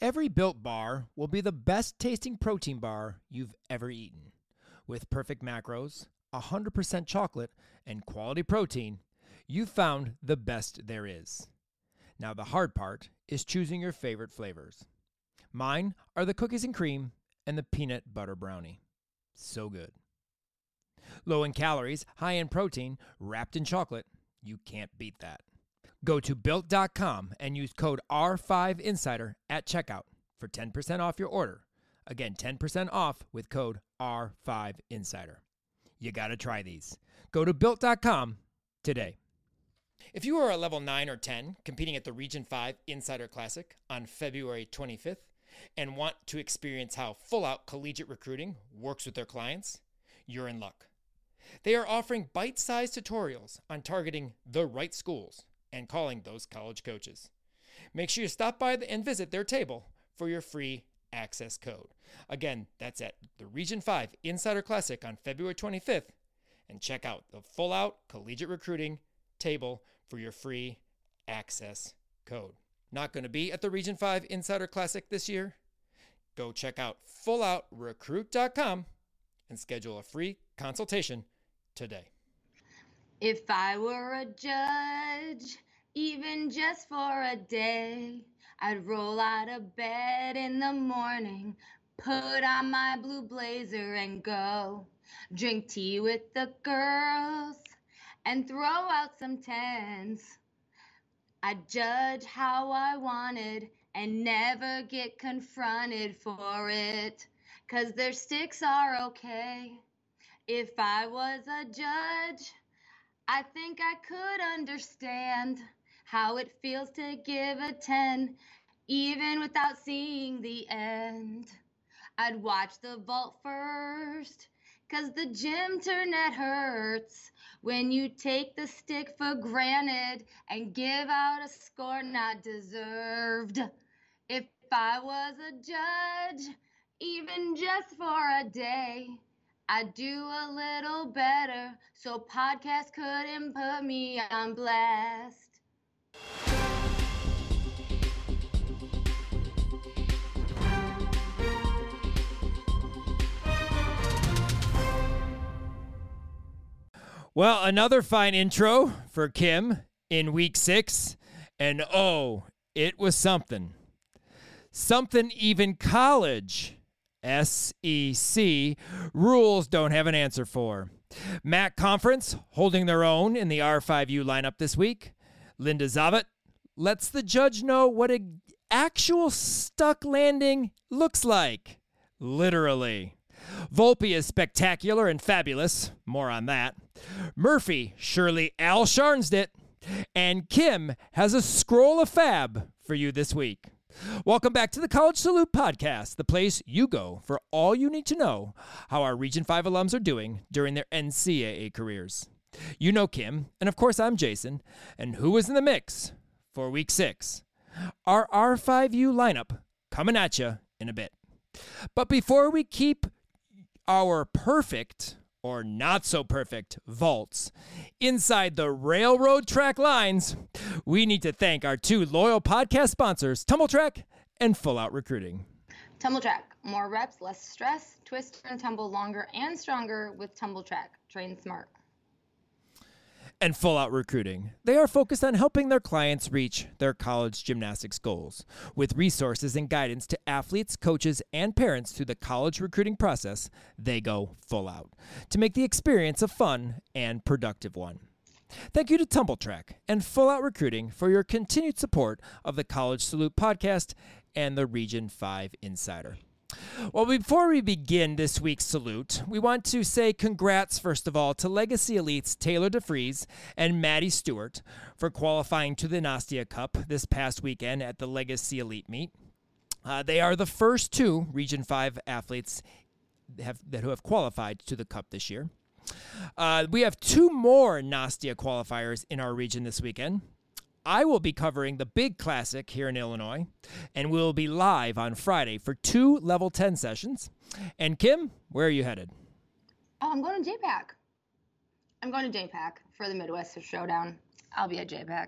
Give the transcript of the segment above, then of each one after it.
Every built bar will be the best tasting protein bar you've ever eaten. With perfect macros, 100% chocolate, and quality protein, you've found the best there is. Now, the hard part is choosing your favorite flavors. Mine are the cookies and cream and the peanut butter brownie. So good. Low in calories, high in protein, wrapped in chocolate. You can't beat that. Go to built.com and use code R5Insider at checkout for 10% off your order. Again, 10% off with code R5Insider. You got to try these. Go to built.com today. If you are a level 9 or 10 competing at the Region 5 Insider Classic on February 25th and want to experience how full out collegiate recruiting works with their clients, you're in luck. They are offering bite sized tutorials on targeting the right schools and calling those college coaches. Make sure you stop by and visit their table for your free access code. Again, that's at the Region 5 Insider Classic on February 25th. And check out the full out collegiate recruiting table for your free access code. Not going to be at the Region 5 Insider Classic this year? Go check out fulloutrecruit.com and schedule a free consultation today. If I were a judge, even just for a day, I'd roll out of bed in the morning, put on my blue blazer and go drink tea with the girls and throw out some tens. I'd judge how I wanted and never get confronted for it, cause their sticks are okay. If I was a judge, I think I could understand how it feels to give a 10, even without seeing the end. I'd watch the vault first, cause the gym turnet hurts when you take the stick for granted and give out a score not deserved. If I was a judge, even just for a day, I'd do a little better, so podcast couldn't put me on blast. Well, another fine intro for Kim in week six. And oh, it was something. Something even college SEC rules don't have an answer for. MAC Conference holding their own in the R5U lineup this week. Linda Zivat lets the judge know what an actual stuck landing looks like. Literally. Volpe is spectacular and fabulous. More on that. Murphy surely Al Scharns it. And Kim has a scroll of fab for you this week. Welcome back to the College Salute Podcast, the place you go for all you need to know how our Region 5 alums are doing during their NCAA careers. You know Kim, and of course I'm Jason, and who is in the mix for week six? Our R5U lineup coming at you in a bit. But before we keep our perfect or not so perfect vaults inside the railroad track lines, we need to thank our two loyal podcast sponsors, Tumbl Trak and Full Out Recruiting. Tumbl Trak, more reps, less stress, twist and tumble longer and stronger with Tumbl Trak. Train smart and full out recruiting. They are focused on helping their clients reach their college gymnastics goals with resources and guidance to athletes, coaches, and parents through the college recruiting process. They go full out to make the experience a fun and productive one. Thank you to Tumbl Trak and Full Out Recruiting for your continued support of the College Salute podcast and the Region 5 Insider. Well, before we begin this week's salute, we want to say congrats, first of all, to Legacy Elites Taylor DeFries and Maddie Stewart for qualifying to the Nastia Cup this past weekend at the Legacy Elite meet. Uh, they are the first two Region 5 athletes have, that who have qualified to the Cup this year. Uh, we have two more Nastia qualifiers in our region this weekend. I will be covering the big classic here in Illinois, and we'll be live on Friday for two level 10 sessions. And Kim, where are you headed? Oh, I'm going to JPAC. I'm going to JPAC for the Midwest Showdown. I'll be at JPAC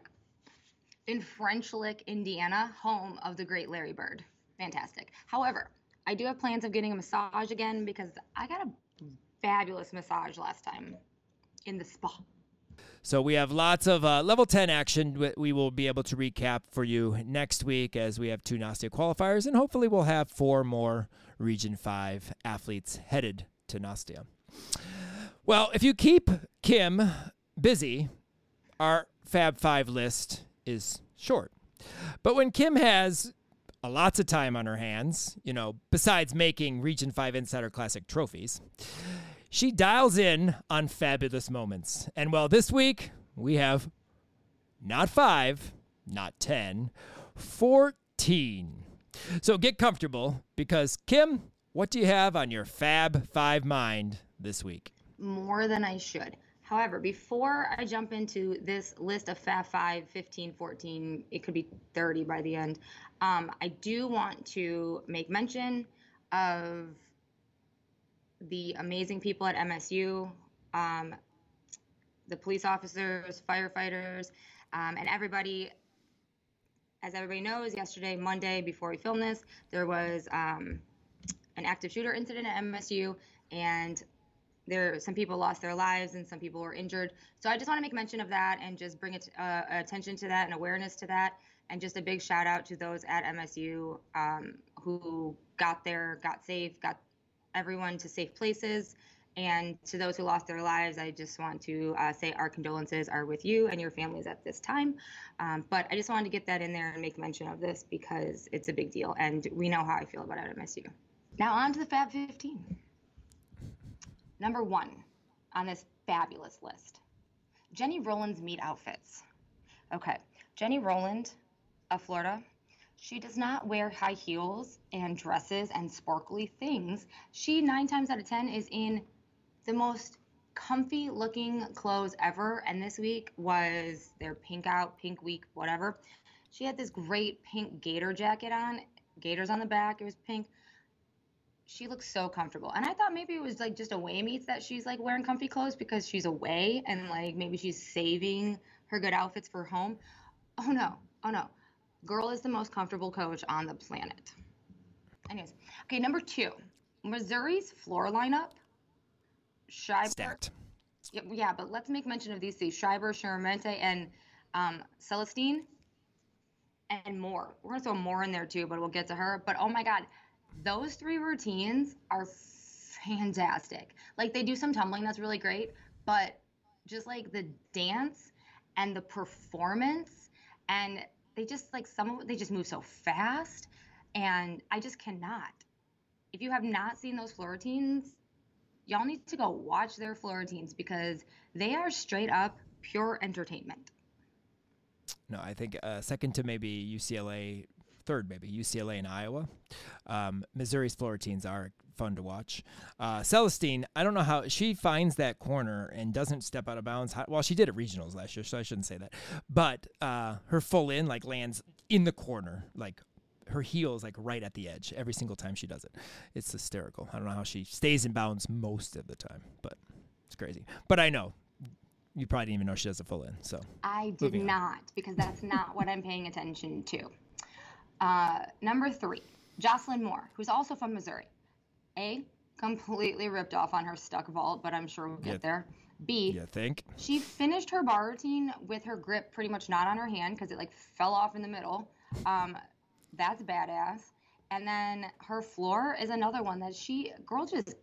in French Lick, Indiana, home of the great Larry Bird. fantastic. However, I do have plans of getting a massage again because I got a fabulous massage last time in the spa. So we have lots of uh, level 10 action we will be able to recap for you next week as we have two Nastia qualifiers and hopefully we'll have four more Region 5 athletes headed to Nastia. Well, if you keep Kim busy, our Fab 5 list is short. But when Kim has lots of time on her hands, you know, besides making Region 5 Insider Classic trophies, she dials in on fabulous moments. And well, this week we have not five, not 10, 14. So get comfortable because, Kim, what do you have on your Fab 5 mind this week? More than I should. However, before I jump into this list of Fab 5, 15, 14, it could be 30 by the end, um, I do want to make mention of the amazing people at MSU, um, the police officers, firefighters, um, and everybody. As everybody knows, yesterday, Monday, before we filmed this, there was um, an active shooter incident at MSU, and there some people lost their lives and some people were injured. So I just want to make mention of that and just bring it uh, attention to that and awareness to that, and just a big shout out to those at MSU um, who got there, got safe, got everyone to safe places. And to those who lost their lives, I just want to uh, say our condolences are with you and your families at this time. Um, but I just wanted to get that in there and make mention of this because it's a big deal. And we know how I feel about MSU. Now, on to the Fab 15. Number one on this fabulous list Jenny Rowland's meet outfits. Okay, Jenny Rowland of Florida she does not wear high heels and dresses and sparkly things. She, nine times out of 10, is in the most comfy looking clothes ever. And this week was their pink out, pink week, whatever. She had this great pink gator jacket on, gators on the back. It was pink. She looks so comfortable. And I thought maybe it was like just away meets that she's like wearing comfy clothes because she's away and like maybe she's saving her good outfits for home. Oh no, oh no Girl is the most comfortable coach on the planet. Anyways, okay, number two, Missouri's floor lineup. Schreiber. Stacked. Yeah, yeah, but let's make mention of these three: Schreiber, Sheramente, and um, Celestine, and more. We're gonna throw more in there too, but we'll get to her. But oh my God, those three routines are fantastic. Like they do some tumbling, that's really great, but just like the dance and the performance and they just like some of they just move so fast and I just cannot. If you have not seen those floor routines, y'all need to go watch their floor routines because they are straight up pure entertainment. No, I think uh, second to maybe UCLA, third maybe UCLA and Iowa. Um, Missouri's floor routines are fun to watch. Uh, Celestine, I don't know how she finds that corner and doesn't step out of bounds. Well, she did at regionals last year, so I shouldn't say that. But uh, her full in like lands in the corner, like her heel is like right at the edge every single time she does it. It's hysterical. I don't know how she stays in bounds most of the time, but it's crazy. But I know you probably didn't even know she does a full in. So I did not on. because that's not what I'm paying attention to. Uh, number three, Jocelyn Moore, who's also from Missouri. A, completely ripped off on her stuck vault, but I'm sure we'll get yeah. there. B, you think? She finished her bar routine with her grip pretty much not on her hand because it like fell off in the middle. Um, that's badass. And then her floor is another one that she, girl, just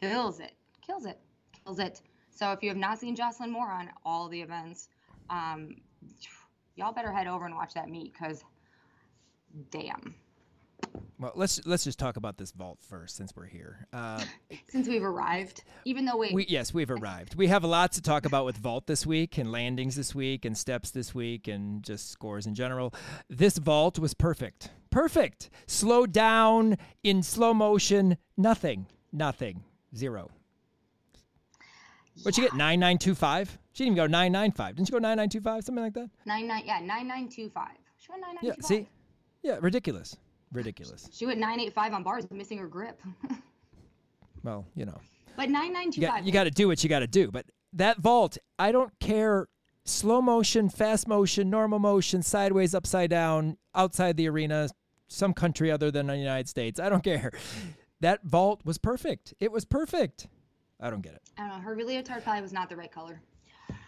kills it, kills it, kills it. So if you have not seen Jocelyn Moore on all the events, um, y'all better head over and watch that meet because damn. Well, let's let's just talk about this vault first, since we're here. Uh, since we've arrived, even though we, we yes, we've arrived. We have a lot to talk about with vault this week, and landings this week, and steps this week, and just scores in general. This vault was perfect, perfect. Slow down in slow motion, nothing, nothing, zero. What'd you get? Nine nine two five. She didn't even go nine nine five. Didn't you go nine nine two five? Something like that. Nine nine yeah nine nine two five. She went nine nine. Yeah. See. Yeah. Ridiculous ridiculous. She went 985 on bars, missing her grip. well, you know. But 9925. You got to do what you got to do. But that vault, I don't care slow motion, fast motion, normal motion, sideways, upside down, outside the arena, some country other than the United States. I don't care. That vault was perfect. It was perfect. I don't get it. I don't know. Her leotard probably was not the right color.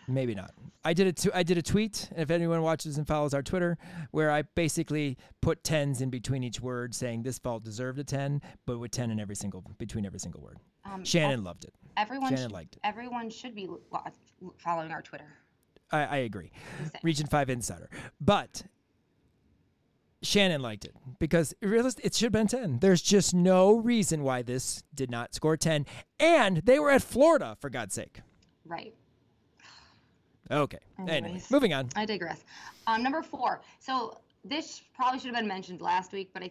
Maybe not. I did a t- I did a tweet. And if anyone watches and follows our Twitter, where I basically put tens in between each word, saying this vault deserved a ten, but with ten in every single between every single word. Um, Shannon loved it. Everyone, Shannon sh- liked it. everyone should be lo- following our Twitter. I, I agree. Region Five Insider, but Shannon liked it because it, it should have been ten. There's just no reason why this did not score ten, and they were at Florida for God's sake. Right. Okay. Anyway, Anyways. moving on. I digress. Um, number four. So this probably should have been mentioned last week, but I,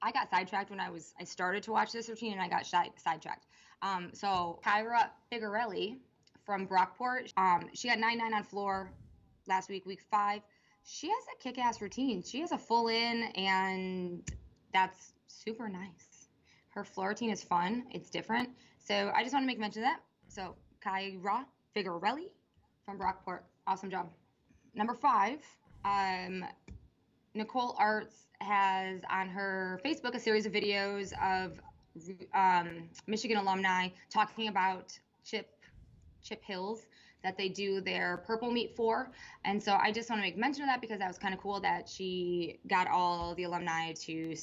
I got sidetracked when I was I started to watch this routine and I got side, sidetracked. Um, so Kyra Figarelli from Brockport, um, she got nine nine on floor last week, week five. She has a kick-ass routine. She has a full in, and that's super nice. Her floor routine is fun. It's different. So I just want to make mention of that. So Kyra Figarelli from Brockport. Awesome job. Number five, um, Nicole Artz has on her Facebook a series of videos of um, Michigan alumni talking about Chip Chip Hills that they do their purple meet for. And so I just want to make mention of that because that was kind of cool that she got all the alumni to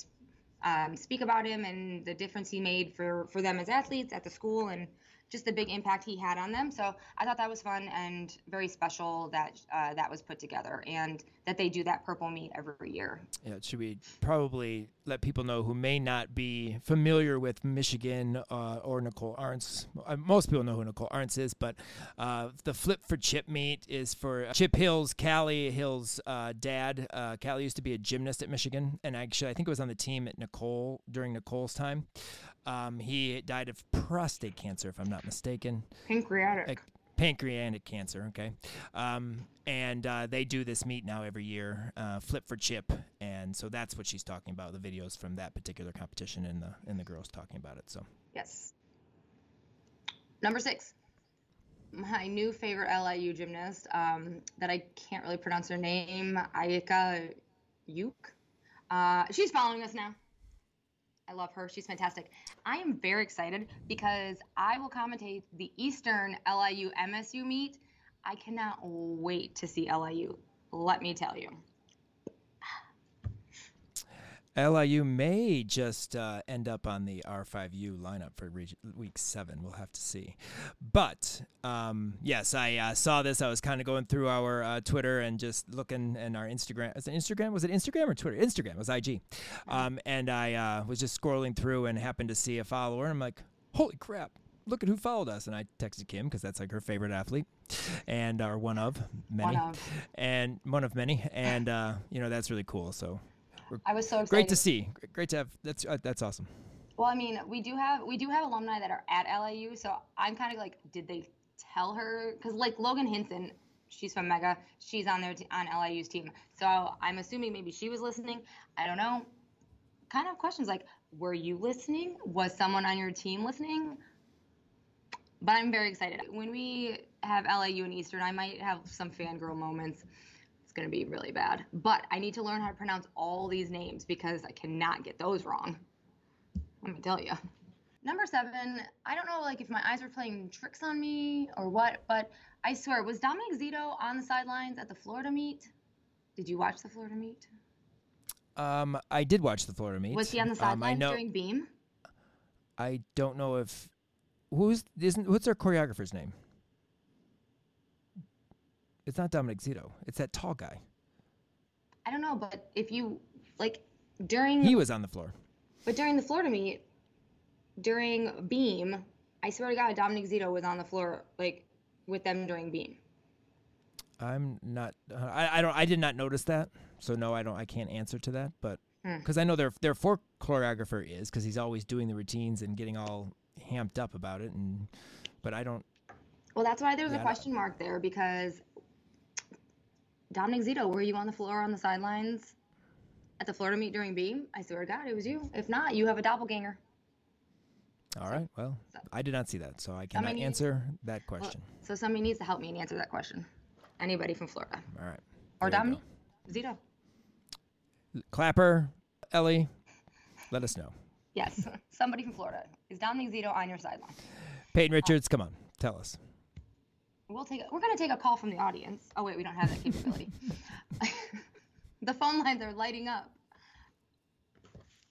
um, speak about him and the difference he made for, for them as athletes at the school and just the big impact he had on them. So I thought that was fun and very special that uh, that was put together and that they do that purple meet every year. Yeah, it should we probably let people know who may not be familiar with Michigan uh, or Nicole Artz? Uh, most people know who Nicole Artz is, but uh, the Flip for Chip meet is for Chip Hills, Callie Hills' uh, dad. Uh, Callie used to be a gymnast at Michigan, and actually, I think it was on the team at Nicole during Nicole's time. Um, he died of prostate cancer, if I'm not mistaken Pancreatic. pancreatic cancer. Okay, um, and uh, they do this meet now every year, uh, flip for chip, and so that's what she's talking about. The videos from that particular competition and the and the girls talking about it. So Yes. Number six, my new favorite LIU gymnast um, that I can't really pronounce her name, Ayika Yuk. Uh, she's following us now. I love her. She's fantastic. I am very excited because I will commentate the Eastern LIU MSU meet. I cannot wait to see LIU. Let me tell you. LIU may just uh, end up on the R5U lineup for reg- week seven. We'll have to see. But um, yes, I uh, saw this. I was kind of going through our uh, Twitter and just looking and our Instagram. Was it Instagram? Was it Instagram or Twitter? Instagram it was IG. Um, and I uh, was just scrolling through and happened to see a follower. And I'm like, holy crap. Look at who followed us, and I texted Kim because that's like her favorite athlete, and or one of many, One of. and one of many, and uh, you know that's really cool. So I was so excited. great to see. Great to have. That's uh, that's awesome. Well, I mean, we do have we do have alumni that are at LIU, so I'm kind of like, did they tell her? Because like Logan Hinson, she's from Mega, she's on their t- on LIU's team, so I'm assuming maybe she was listening. I don't know. Kind of questions like, were you listening? Was someone on your team listening? But I'm very excited. When we have LIU and Eastern, I might have some fangirl moments. It's going to be really bad. But I need to learn how to pronounce all these names because I cannot get those wrong. Let me tell you. Number seven, I don't know like if my eyes were playing tricks on me or what, but I swear, was Dominic Zito on the sidelines at the Florida meet? Did you watch the Florida meet? Um, I did watch the Florida meet. Was he on the Um, sidelines know. during Beam? I don't know if who's isn't what's our choreographer's name. It's not Dominic Zito. It's that tall guy. I don't know, but if you like during He was on the floor. But during the Florida meet, during Beam, I swear to God, Dominic Zito was on the floor like with them during Beam. I'm not. I, I don't. I did not notice that. So no, I don't. I can't answer to that. But Hmm. because I know their their four choreographer is because he's always doing the routines and getting all hamped up about it. And but I don't. Well, that's why there's Yeah, a question mark there because Dominic Zito, were you on the floor on the sidelines at the Florida meet during Beam? I swear to God, it was you. If not, you have a doppelganger. All right. Well, so- I did not see that, so I cannot answer that Well, question. so somebody needs to help me and answer that question. Anybody from Florida All right. or Dominic Zito? Clapper. Ellie, let us know. Yes, somebody from Florida is Dominic Zito on your sideline. Peyton Richards, come on, tell us. We'll take. A, we're gonna take a call from the audience. Oh wait, we don't have that capability. the phone lines are lighting up.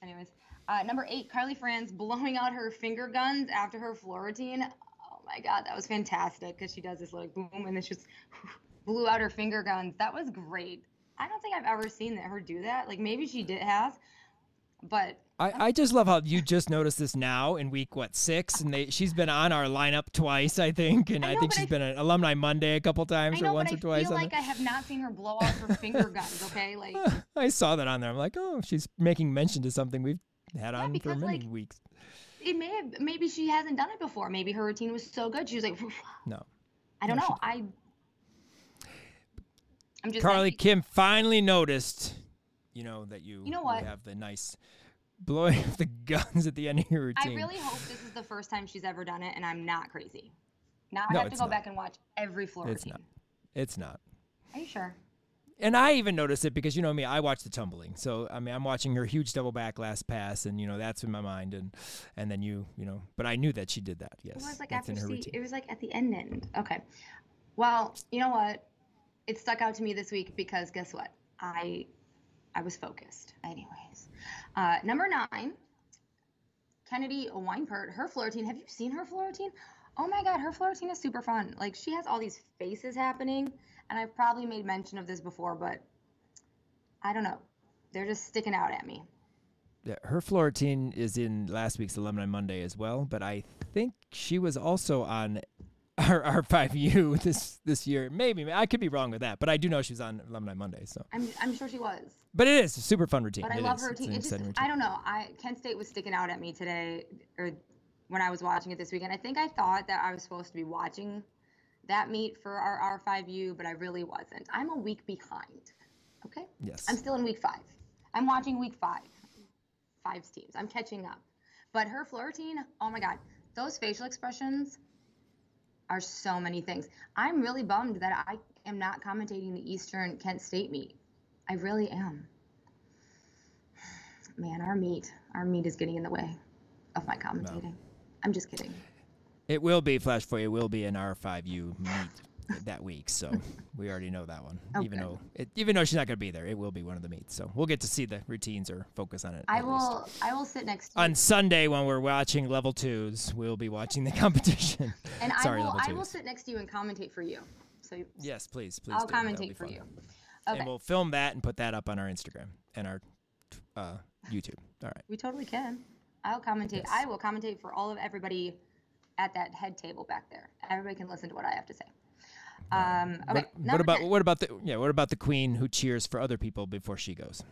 Anyways, uh, number eight, Carly Franz blowing out her finger guns after her floor routine. Oh my god, that was fantastic because she does this like boom and then she just blew out her finger guns. That was great. I don't think I've ever seen that her do that. Like maybe she did has, but I, I just love how you just noticed this now in week what six, and they she's been on our lineup twice, I think, and I, I think she's I- been an alumni Monday a couple times know, or once or twice. I feel like I have not seen her blow out her finger guns. Okay, like I saw that on there. I'm like, oh, she's making mention to something we've had on for many like, weeks. it may have maybe she hasn't done it before. Maybe her routine was so good she was like, No, I don't No, know. I I'm just Carly Kim finally noticed, you know, that you You know what? have the nice blowing of the guns at the end of your routine. I really hope this is the first time she's ever done it, and I'm not crazy. Now I No, have to go not. back and watch every floor It's routine. not. It's not. Are you sure? And I even noticed it because you know me, I watch the tumbling. So I mean, I'm watching her huge double back last pass, and you know that's in my mind, and and then you, you know, but I knew that she did that. Yes, It was like after her she, routine. it was like at the end end. Okay. Well, you know what? It stuck out to me this week because guess what? I I was focused. Anyways. Uh, number nine, Kennedy Weinpert, her floor. Have you seen her floor? Oh my god, her floor is super fun. Like she has all these faces happening, and I've probably made mention of this before, but I don't know. They're just sticking out at me. Yeah, her floor is in last week's Alumni Monday as well, but I think she was also on our R5U this this year. Maybe I could be wrong with that, but I do know she was on Alumni Monday. So, I'm I'm sure she was. but it is a super fun routine. But I It love is. her It's team. It just, exciting I don't know. I Kent State was sticking out at me today, or when I was watching it this weekend. I think I thought that I was supposed to be watching that meet for our R5U, but I really wasn't. I'm a week behind. Okay. Yes. I'm still in week five. I'm watching week five. Five's teams. I'm catching up. But her floor routine, oh my God, those facial expressions are so many things. I'm really bummed that I am not commentating the Eastern Kent State meet. I really am. Man, our meet, our meet is getting in the way of my commentating. I'm just kidding. It will be Flash for you. It Will be an R5U meet that week, so we already know that one. Oh, even though it, even though she's not going to be there, it will be one of the meets. So we'll get to see the routines or focus on it. I at least. will. I will sit next to you. On Sunday when we're watching level twos, we'll be watching the competition. and Sorry, I will. I will sit next to you and commentate for you. So Yes, please, please. I'll do. Commentate for fun. you. Okay. And we'll film that and put that up on our Instagram and our uh, YouTube. All right. We totally can. I'll commentate. Yes. I will commentate for all of everybody at that head table back there. Everybody can listen to what I have to say. Um, okay. what, what about 10. what about the yeah? What about the queen who cheers for other people before she goes?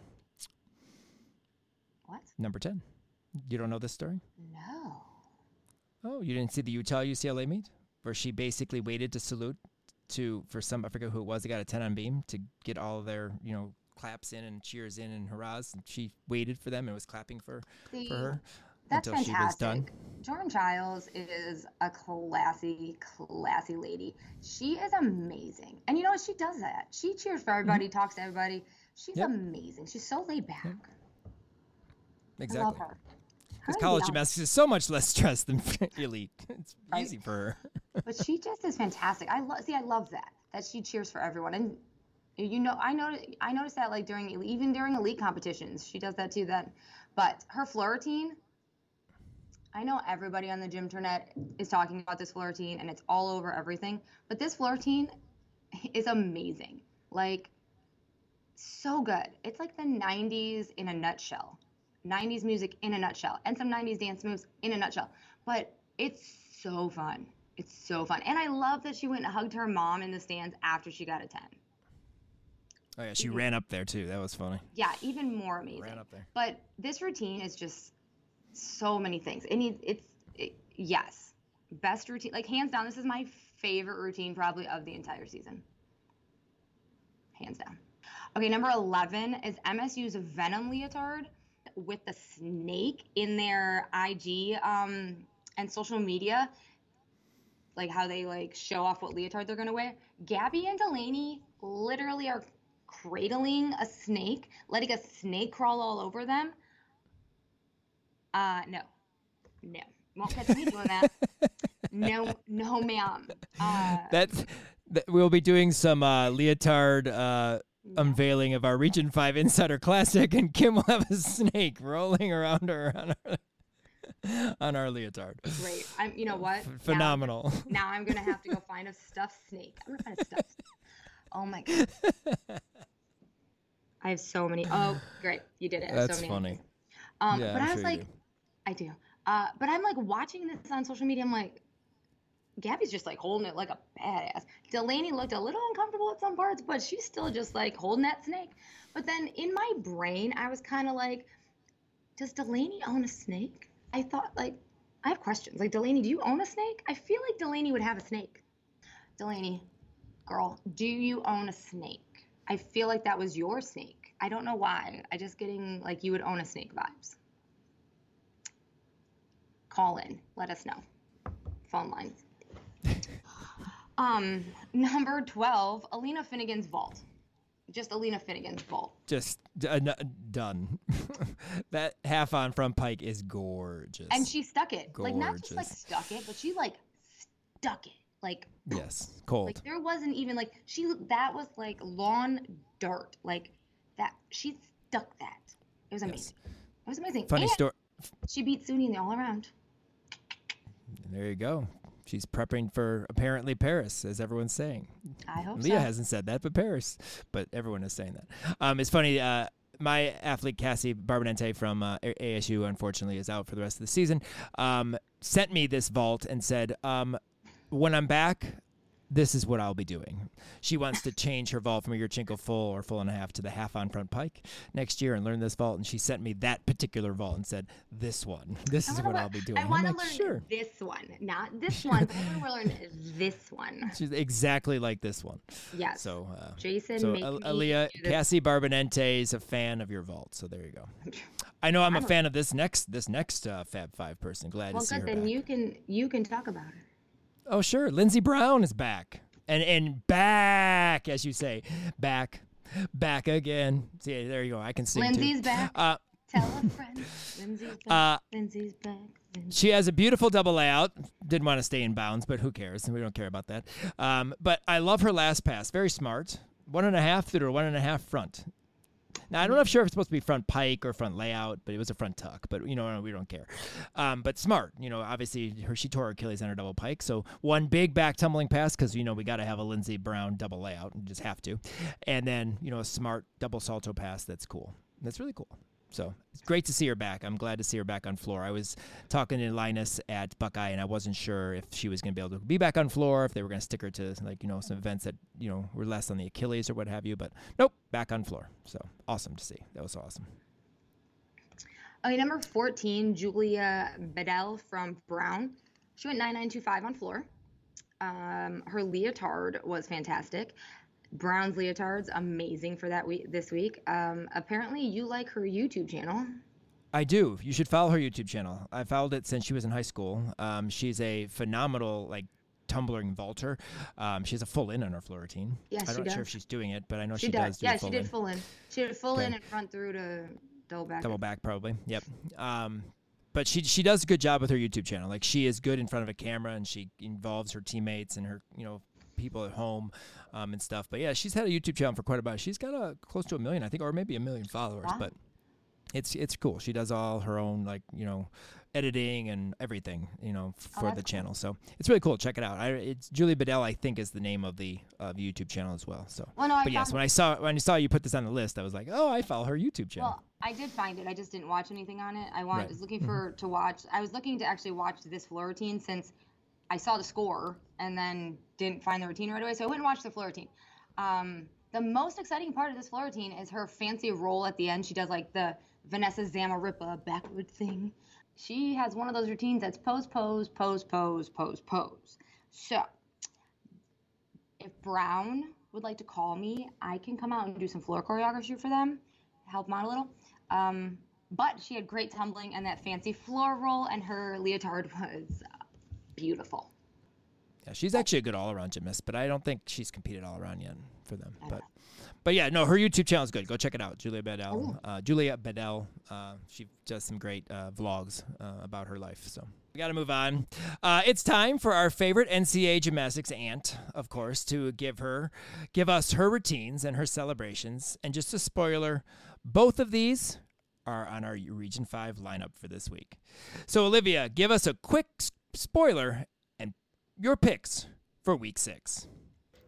What? Number ten. You don't know this story? No. Oh, you didn't see the Utah UCLA meet where she basically waited to salute to for some I forget who it was. They got a ten on beam to get all their you know claps in and cheers in and hurrahs. And she waited for them and was clapping for for her That's until she was done. fantastic. Jordan Chiles is a classy, classy lady. She is amazing. And you know what? She does that. She cheers for everybody, talks to everybody. She's Mm-hmm. Yep. amazing. She's so laid back. I Exactly. love her. Because college gymnastics is so much less stress than elite. It's Right. easy for her. but she just is fantastic. I love see I love that that she cheers for everyone and you know I noticed I noticed that like during even during elite competitions she does that too then but her floor routine I know everybody on the gym internet is talking about this floor routine and it's all over everything but this floor routine is amazing like so good it's like the 90s in a nutshell 90s music in a nutshell and some 90s dance moves in a nutshell but it's so fun it's so fun. And I love that she went and hugged her mom in the stands after she got a 10. Oh yeah, she ran up there too. That was funny. Yeah, even more amazing. Ran up there. But this routine is just so many things. It, it's, it, yes, best routine. Like, hands down, this is my favorite routine probably of the entire season. Hands down. Okay, number 11 is MSU's Venom Leotard with the snake in their IG um, and social media. Like how they like show off what leotard they're gonna wear. Gabby and Delaney literally are cradling a snake, letting a snake crawl all over them. Uh, no, no, won't catch me doing that. no, no, ma'am. Uh, That's that we'll be doing some uh, leotard uh, unveiling of our Region Five Insider Classic, and Kim will have a snake rolling around her on our, on our leotard. great. I'm. You know what? Phenomenal. Now, I'm gonna have to go find a stuffed snake. I'm gonna find a stuffed. snake. Oh my god. I have so many. Oh, great. You did it. That's so many funny. Um, Yeah, but I'm I was sure like. I do. Uh, but I'm like watching this on social media. I'm like, Gabby's just like holding it like a badass. Delaney looked a little uncomfortable at some parts, but she's still just like holding that snake. But then in my brain, I was kind of like, does Delaney own a snake? I thought like, I have questions. Like, Delaney, do you own a snake? I feel like Delaney would have a snake. Delaney, girl, do you own a snake? I feel like that was your snake. I don't know why. I just getting like you would own a snake vibes. Call in. Let us know. Phone lines. um, number 12, Aleah Finnegan's vault. Just Aleah Finnegan's vault. Just uh, done. that half on front pike is gorgeous. And she stuck it. Like not just like stuck it, but she like stuck it. Like yes, cold. Like there wasn't even like she that was like lawn dirt. Like that she stuck that. It was amazing. It was amazing. Funny story. She beat Suni in the all around. There you go. She's prepping for apparently Paris, as everyone's saying. I hope Leah so. hasn't said that, but Paris. But everyone is saying that. Um, it's funny. Uh, my athlete Cassie Barbonente from uh, ASU, unfortunately, is out for the rest of the season. Um, sent me this vault and said, um, "When I'm back, this is what I'll be doing." She wants to change her vault from a Yurchenko full or full and a half to the half on front pike next year and learn this vault. And she sent me that particular vault and said, "This one. This I is what I'll be doing." I want to like, learn sure. this one, not this one. But I want to learn this one. She's exactly like this one. Yes. So, uh, Jason, so make Al- me Aaliyah. Cassie Barbonente is a fan of your vault. So there you go. I know I'm a I'm a- fan of this next this next uh, Fab Five person. Glad Well, to see good. her Then back. you can you can talk about it. Oh sure, Lindsey Brown is back and and back as you say, back, back again. See, there you go. I can see. Lindsay's too. back. Uh, Tell a friend. Lindsay's back. uh, Lindsay's back. She has a beautiful double layout. Didn't want to stay in bounds, but who cares? We don't care about that. Um, but I love her last pass. Very smart. One and a half through one and a half front. Now I don't know if sure if it's supposed to be front pike or front layout, but it was a front tuck. But you know we don't care. Um, but smart. You know obviously her she tore her Achilles on her double pike, so one big back tumbling pass because you know we got to have a Lindsey Brown double layout. and just have to, and then you know a smart double salto pass. That's cool. That's really cool. So it's great to see her back. I'm glad to see her back on floor. I was talking to Linus at Buckeye, and I wasn't sure if she was going to be able to be back on floor, if they were going to stick her to like you know some events that you know were less on the Achilles or what have you. But nope, back on floor. So awesome to see. That was awesome. Okay, number 14, Julia Bedell from Brown. She went 9925 on floor. Um, her leotard was fantastic. Brown's leotard's amazing for that week this week. Um, apparently you like her YouTube channel. I do. You should follow her YouTube channel. I followed it since she was in high school. Um, she's a phenomenal like tumbling vaulter. Um, she has a full in on her floor routine. Yes, I'm not sure if she's doing it, but I know she, She, does. do Yeah, she did in. full in. She did full Okay. in and front through to double back. double back probably yep um but she she does a good job with her youtube channel like she is good in front of a camera and she involves her teammates and her you know people at home um, and stuff but yeah she's had a youtube channel for quite a while she's got a close to a million i think or maybe a million followers Wow. but it's it's cool she does all her own like you know editing and everything you know Oh, for that's the cool. channel so it's really cool check it out I, it's julie bedell i think is the name of the uh, youtube channel as well so Well, no, I but yes when i saw when i saw you put this on the list i was like oh i follow her youtube channel Well, I did find it. I just didn't watch anything on it. I want, Right. was looking for to watch. I was looking to actually watch this floor routine since I saw the score and then didn't find the routine right away. So I went and watched the floor routine. Um, the most exciting part of this floor routine is her fancy roll at the end. She does like the Vanessa Zamarripa backward thing. She has one of those routines that's pose, pose, pose, pose, pose, pose. So if Brown would like to call me, I can come out and do some floor choreography for them, help them out a little. Um, but she had great tumbling and that fancy floor roll, and her leotard was beautiful. Yeah, she's actually a good all-around gymnast, but I don't think she's competed all around yet. for them. But but yeah, no, her YouTube channel is good. Go check it out, Julia Bedell. Uh, Julia Bedell. Uh, she does some great uh, vlogs uh, about her life. So we got to move on. Uh, it's time for our favorite NCA gymnastics aunt, of course, to give her, give us her routines and her celebrations. And just a spoiler, both of these are on our Region Five lineup for this week. So Olivia, give us a quick spoiler your picks for Week Six.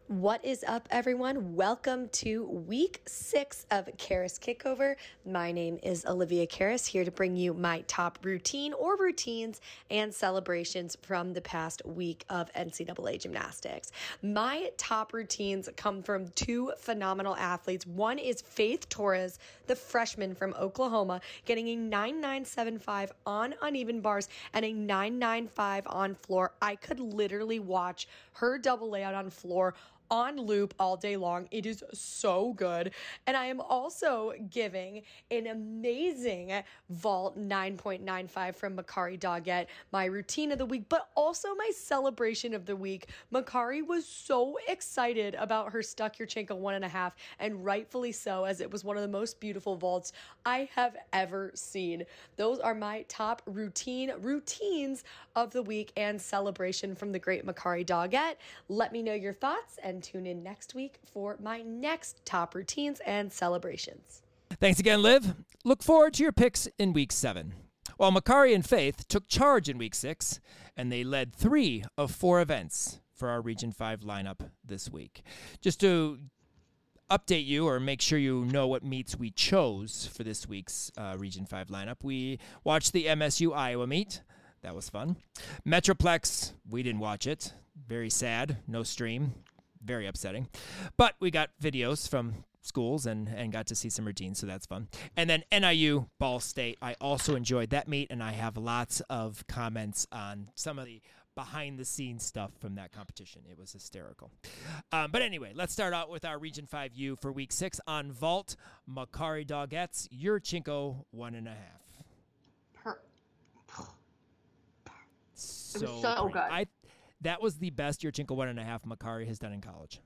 What is up, everyone? Welcome to week six of Karas Kickover. My name is Olivia Karas, here to bring you my top routine or routines and celebrations from the past week of NCAA gymnastics. My top routines come from two phenomenal athletes. One is Faith Torres, the freshman from Oklahoma, getting a 9975 on uneven bars and a 995 on floor. I could literally watch her double layout on floor on loop all day long. It is so good. And I am also giving an amazing vault 9.95 from Makarri Doggette, my routine of the week, but also my celebration of the week. Makarri was so excited about her Stuck Yurchenko one and a half, and rightfully so, as it was one of the most beautiful vaults I have ever seen. Those are my top routine routines of the week and celebration from the great Makarri Doggette. Let me know your thoughts and tune in next week for my next top routines and celebrations. Thanks again, Liv. Look forward to your picks in week seven. While Makarri and Faith took charge in week six, and they led three of four events for our Region 5 lineup this week. Just to update you or make sure you know what meets we chose for this week's uh, Region 5 lineup, we watched the MSU Iowa meet. That was fun. Metroplex, we didn't watch it. Very sad. No stream. Very upsetting. But we got videos from schools and, and got to see some routines, so that's fun. And then NIU Ball State, I also enjoyed that meet, and I have lots of comments on some of the behind the scenes stuff from that competition. It was hysterical. Um, but anyway, let's start out with our Region 5U for week six on Vault, Makarri Doggette's, Yurchenko, one and a half. Per- So, was so great. good. I, that was the best Yurchenko one and a half Makarri has done in college.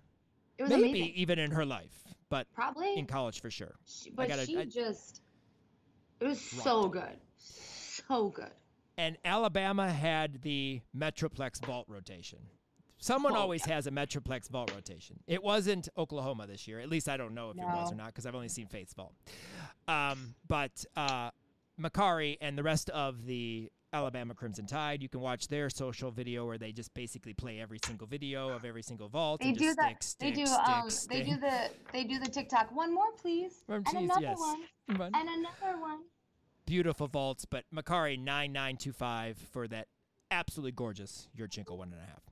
it was Maybe amazing. even in her life, but Probably. in college for sure. She- but gotta- she I- just. It was so good. So good. And Alabama had the Metroplex vault rotation. Someone Oh, always has a Metroplex vault rotation. It wasn't Oklahoma this year. At least I don't know if it was or not because I've only seen Faith's vault. Um, but uh, Makarri and the rest of the Alabama Crimson Tide, you can watch their social video where they just basically play every single video of every single vault. They and do just that. stick, they do. stick, um. stick. They do the. They do the TikTok. One more, please. And another yes. one. And another one. beautiful vaults, but Makarri 9925 for that absolutely gorgeous Your Yurchenko one and a half.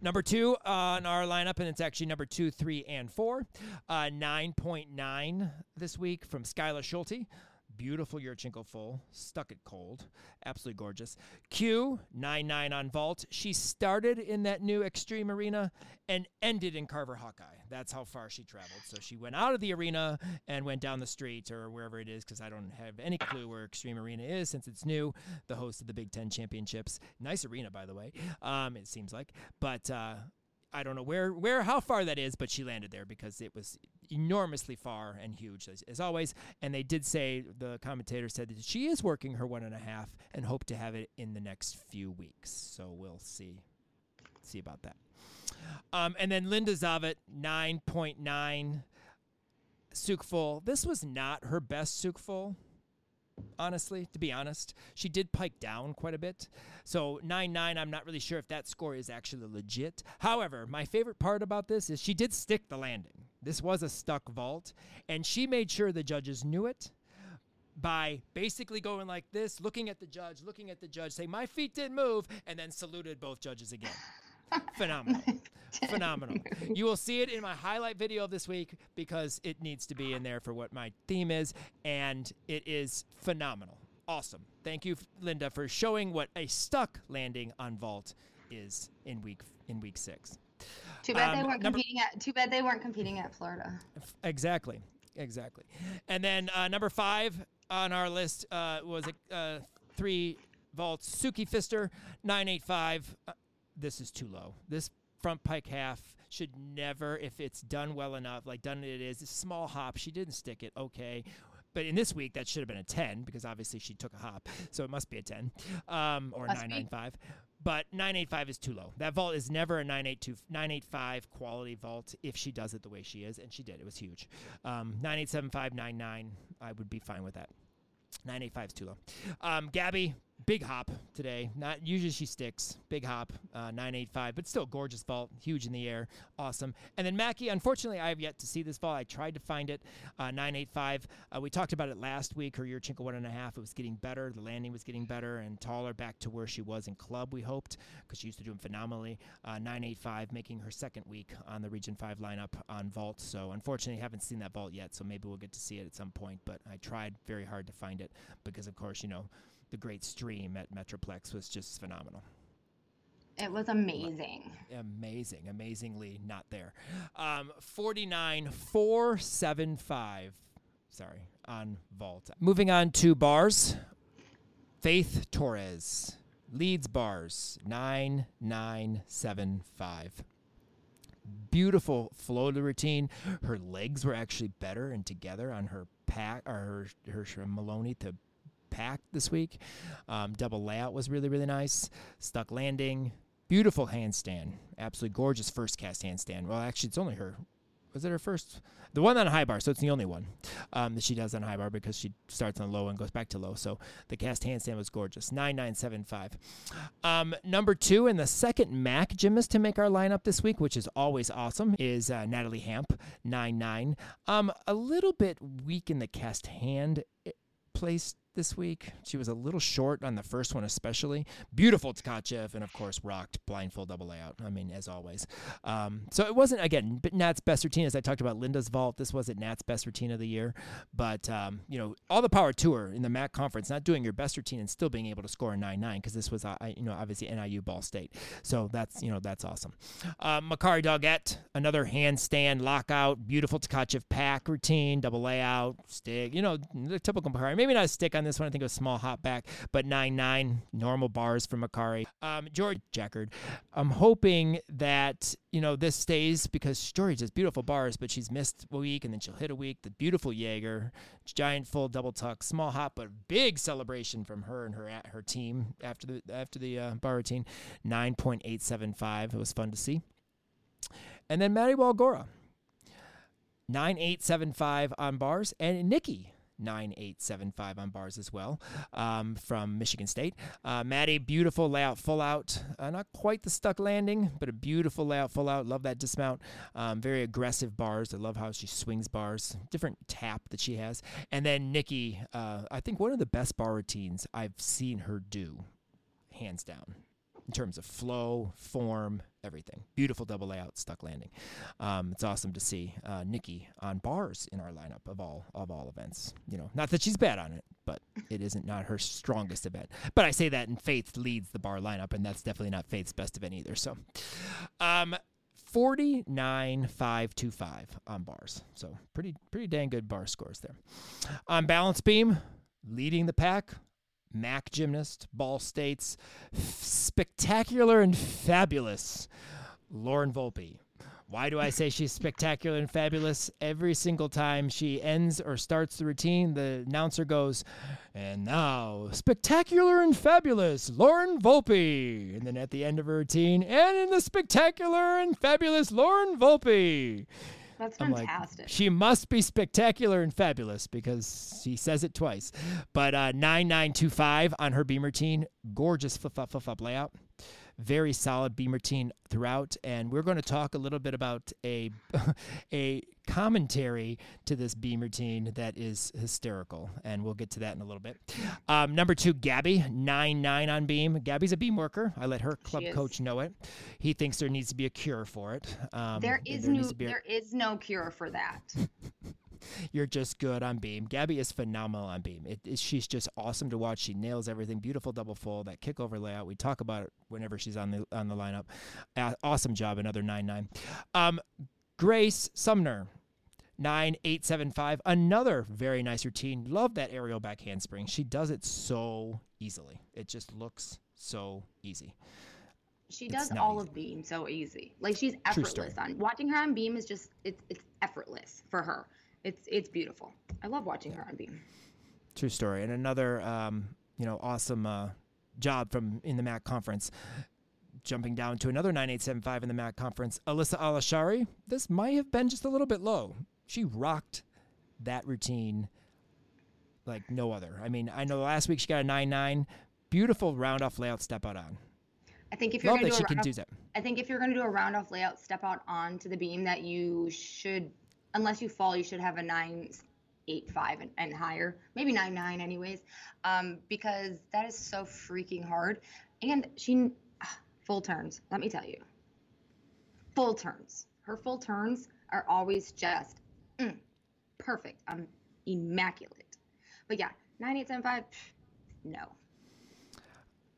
Number two on our lineup, and it's actually number two, three, and four. Uh, 9.9 this week from Skylar Schulte. Beautiful Yurchenko full, stuck it cold, absolutely gorgeous. Q, 9.9 on vault. She started in that new Xtreme Arena and ended in Carver Hawkeye. That's how far she traveled. So she went out of the arena and went down the street or wherever it is, because I don't have any clue where Xtreme Arena is since it's new, the host of the Big Ten Championships. Nice arena, by the way, um, it seems like. But uh, I don't know where, where, how far that is, but she landed there because it was enormously far and huge as, as always. And they did say the commentator said that she is working her one and a half and hope to have it in the next few weeks. So we'll see, see about that. Um, and then Linda Zivat, nine point nine. Tsuk full. This was not her best Tsuk full honestly, to be honest. She did pike down quite a bit. So 9 9, I'm not really sure if that score is actually legit. However, my favorite part about this is she did stick the landing. This was a stuck vault, and she made sure the judges knew it by basically going like this, looking at the judge, looking at the judge, saying, My feet didn't move, and then saluted both judges again. Phenomenal. Phenomenal. You will see it in my highlight video of this week because it needs to be in there for what my theme is, and it is phenomenal. Awesome. Thank you, Linda, for showing what a stuck landing on vault is in week in week six. Too bad they Um, weren't number- competing at. Too bad they weren't competing at Florida. Exactly. Exactly. And then uh, number five on our list uh, was a uh, three vaults. Suki Fister, 985. Uh, this is too low. This front pike half should never, if it's done well enough, like done it is, a small hop. She didn't stick it. Okay. But in this week, that should have been a 10 because obviously she took a hop. So it must be a 10 um, or Must 995. But 985 is too low. That vault is never a 982, 985 quality vault if she does it the way she is. And she did. It was huge. Um, 9875, 99, I would be fine with that. 985 is too low. Um, Gabby, big hop today. Not usually she sticks. Big hop, uh, 985, but still gorgeous vault, huge in the air, awesome. And then Mackie, unfortunately, I have yet to see this vault. I tried to find it, uh, 985. Uh, we talked about it last week. Her Yurchenko one and a half. It was getting better. The landing was getting better and taller, back to where she was in club. We hoped because she used to do them phenomenally. Uh, 985, making her second week on the Region Five lineup on vault. So unfortunately, haven't seen that vault yet. So maybe we'll get to see it at some point. But I tried very hard to find it because, of course, you know the great stream at Metroplex was just phenomenal. It was amazing. Amazing, amazingly not there. Um, 49 475. Sorry, on Vault. Moving on to bars. Faith Torres leads bars 9975. Beautiful flow to routine. Her legs were actually better and together on her pack or her, her, her Maloney to pack this week. Um, double layout was really, really nice. Stuck landing. Beautiful handstand. Absolutely gorgeous first cast handstand. Well, actually, it's only her. Was it her first? The one on high bar, so it's the only one um, that she does on high bar because she starts on low and goes back to low. So the cast handstand was gorgeous. 9975. Um, number two, and the second MAC gymnast to make our lineup this week, which is always awesome, is uh, Natalie Hamp, 99. Um, a little bit weak in the cast hand eh, place this week. She was a little short on the first one, especially. Beautiful Tkachev, and of course, rocked blindfold double layout. I mean, as always. Um, so it wasn't, again, Nat's best routine, as I talked about Linda's vault. This wasn't Nat's best routine of the year. But, um, you know, all the power to her in the MAC conference, not doing your best routine and still being able to score a 9 9, because this was, uh, you know, obviously NIU Ball State. So that's, you know, that's awesome. Uh, Makarri Doggette, another handstand lockout, beautiful Tkachev pack routine, double layout, stick, you know, the typical Makarri. Maybe not a stick on this one. I think it was small hop back, but 9 9, normal bars for Makarri. Um, George Jackard, I'm hoping that, you know, this stays because George has beautiful bars, but she's missed a week and then she'll hit a week. The beautiful Jaeger, giant full double tuck, small hop, but big celebration from her and her her team after the after the uh, bar routine. 9.875. It was fun to see. And then Maddie Waligora, 9875 on bars. And Nikki, 9875 on bars as well um, from Michigan State. Uh, Maddie, beautiful layout, full out. Uh, not quite the stuck landing, but a beautiful layout, full out. Love that dismount. Um, very aggressive bars. I love how she swings bars. Different tap that she has. And then Nikki, uh, I think one of the best bar routines I've seen her do, hands down in terms of flow, form, everything. Beautiful double layout, stuck landing. Um, it's awesome to see uh, Nikki on bars in our lineup of all of all events. You know, not that she's bad on it, but it isn't not her strongest event. But I say that, and Faith leads the bar lineup, and that's definitely not Faith's best event either. So, um, 49525 on bars. So pretty pretty dang good bar scores there. On balance beam, leading the pack, Mac gymnast, Ball States, spectacular and fabulous, Lauren Volpe. Why do I say she's spectacular and fabulous? Every single time she ends or starts the routine, the announcer goes, and now, spectacular and fabulous, Lauren Volpe. And then at the end of her routine, and in the spectacular and fabulous Lauren Volpe. That's I'm like, fantastic. she must be spectacular and fabulous because she says it twice. But uh, 9925 on her beam routine, gorgeous flip flop flip flop layout. Very solid beam routine throughout, and we're going to talk a little bit about a a commentary to this beam routine that is hysterical, and we'll get to that in a little bit. Um, number two, Gabby, nine nine on beam. Gabby's a beam worker. I let her club coach know it. He thinks there needs to be a cure for it. Um, there is needs no a- there is no cure for that. you're just good on beam. Gabby is phenomenal on beam. It, it- she's just awesome to watch. She nails everything. Beautiful double full. That kickover layout. We talk about it whenever she's on the on the lineup. Uh, awesome job. Another nine nine. Um, Grace Sumner. 9875 another very nice routine love that aerial back handspring she does it so easily it just looks so easy She does all easy. of beam so easy. Like she's effortless on watching her on beam is just it's it's effortless for her. It's it's beautiful. I love watching her on beam. True story. And another, um, you know, awesome uh, job from in the MAC conference. Jumping down to another 9875 in the MAC conference, Alyssa Alashari. This might have been just a little bit low. She rocked that routine like no other. I mean, I know last week she got a 9 9. Beautiful round off layout step out on. I think if you're Love gonna do a can round do off, that. I think if you're gonna do a round off layout step out onto the beam that you should unless you fall, you should have a nine eight five and, and higher. Maybe nine nine anyways. Um, because that is so freaking hard. And she full turns, let me tell you. Full turns. Her full turns are always just mm, perfect. I'm immaculate. But yeah, nine eight seven five, no.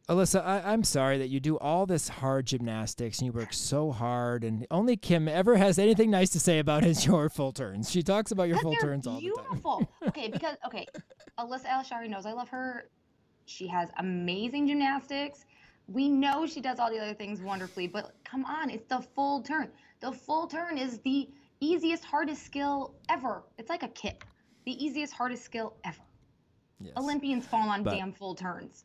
Alyssa, I, I'm sorry that you do all this hard gymnastics and you work so hard, and only Kim ever has anything nice to say about his your full turns. She talks about your full turns all the time. beautiful. okay, because okay, Alyssa Alshari knows I love her. She has amazing gymnastics. We know she does all the other things wonderfully, but come on, it's the full turn. The full turn is the easiest, hardest skill ever. It's like a kick. The easiest, hardest skill ever. Yes. Olympians fall on But- damn full turns.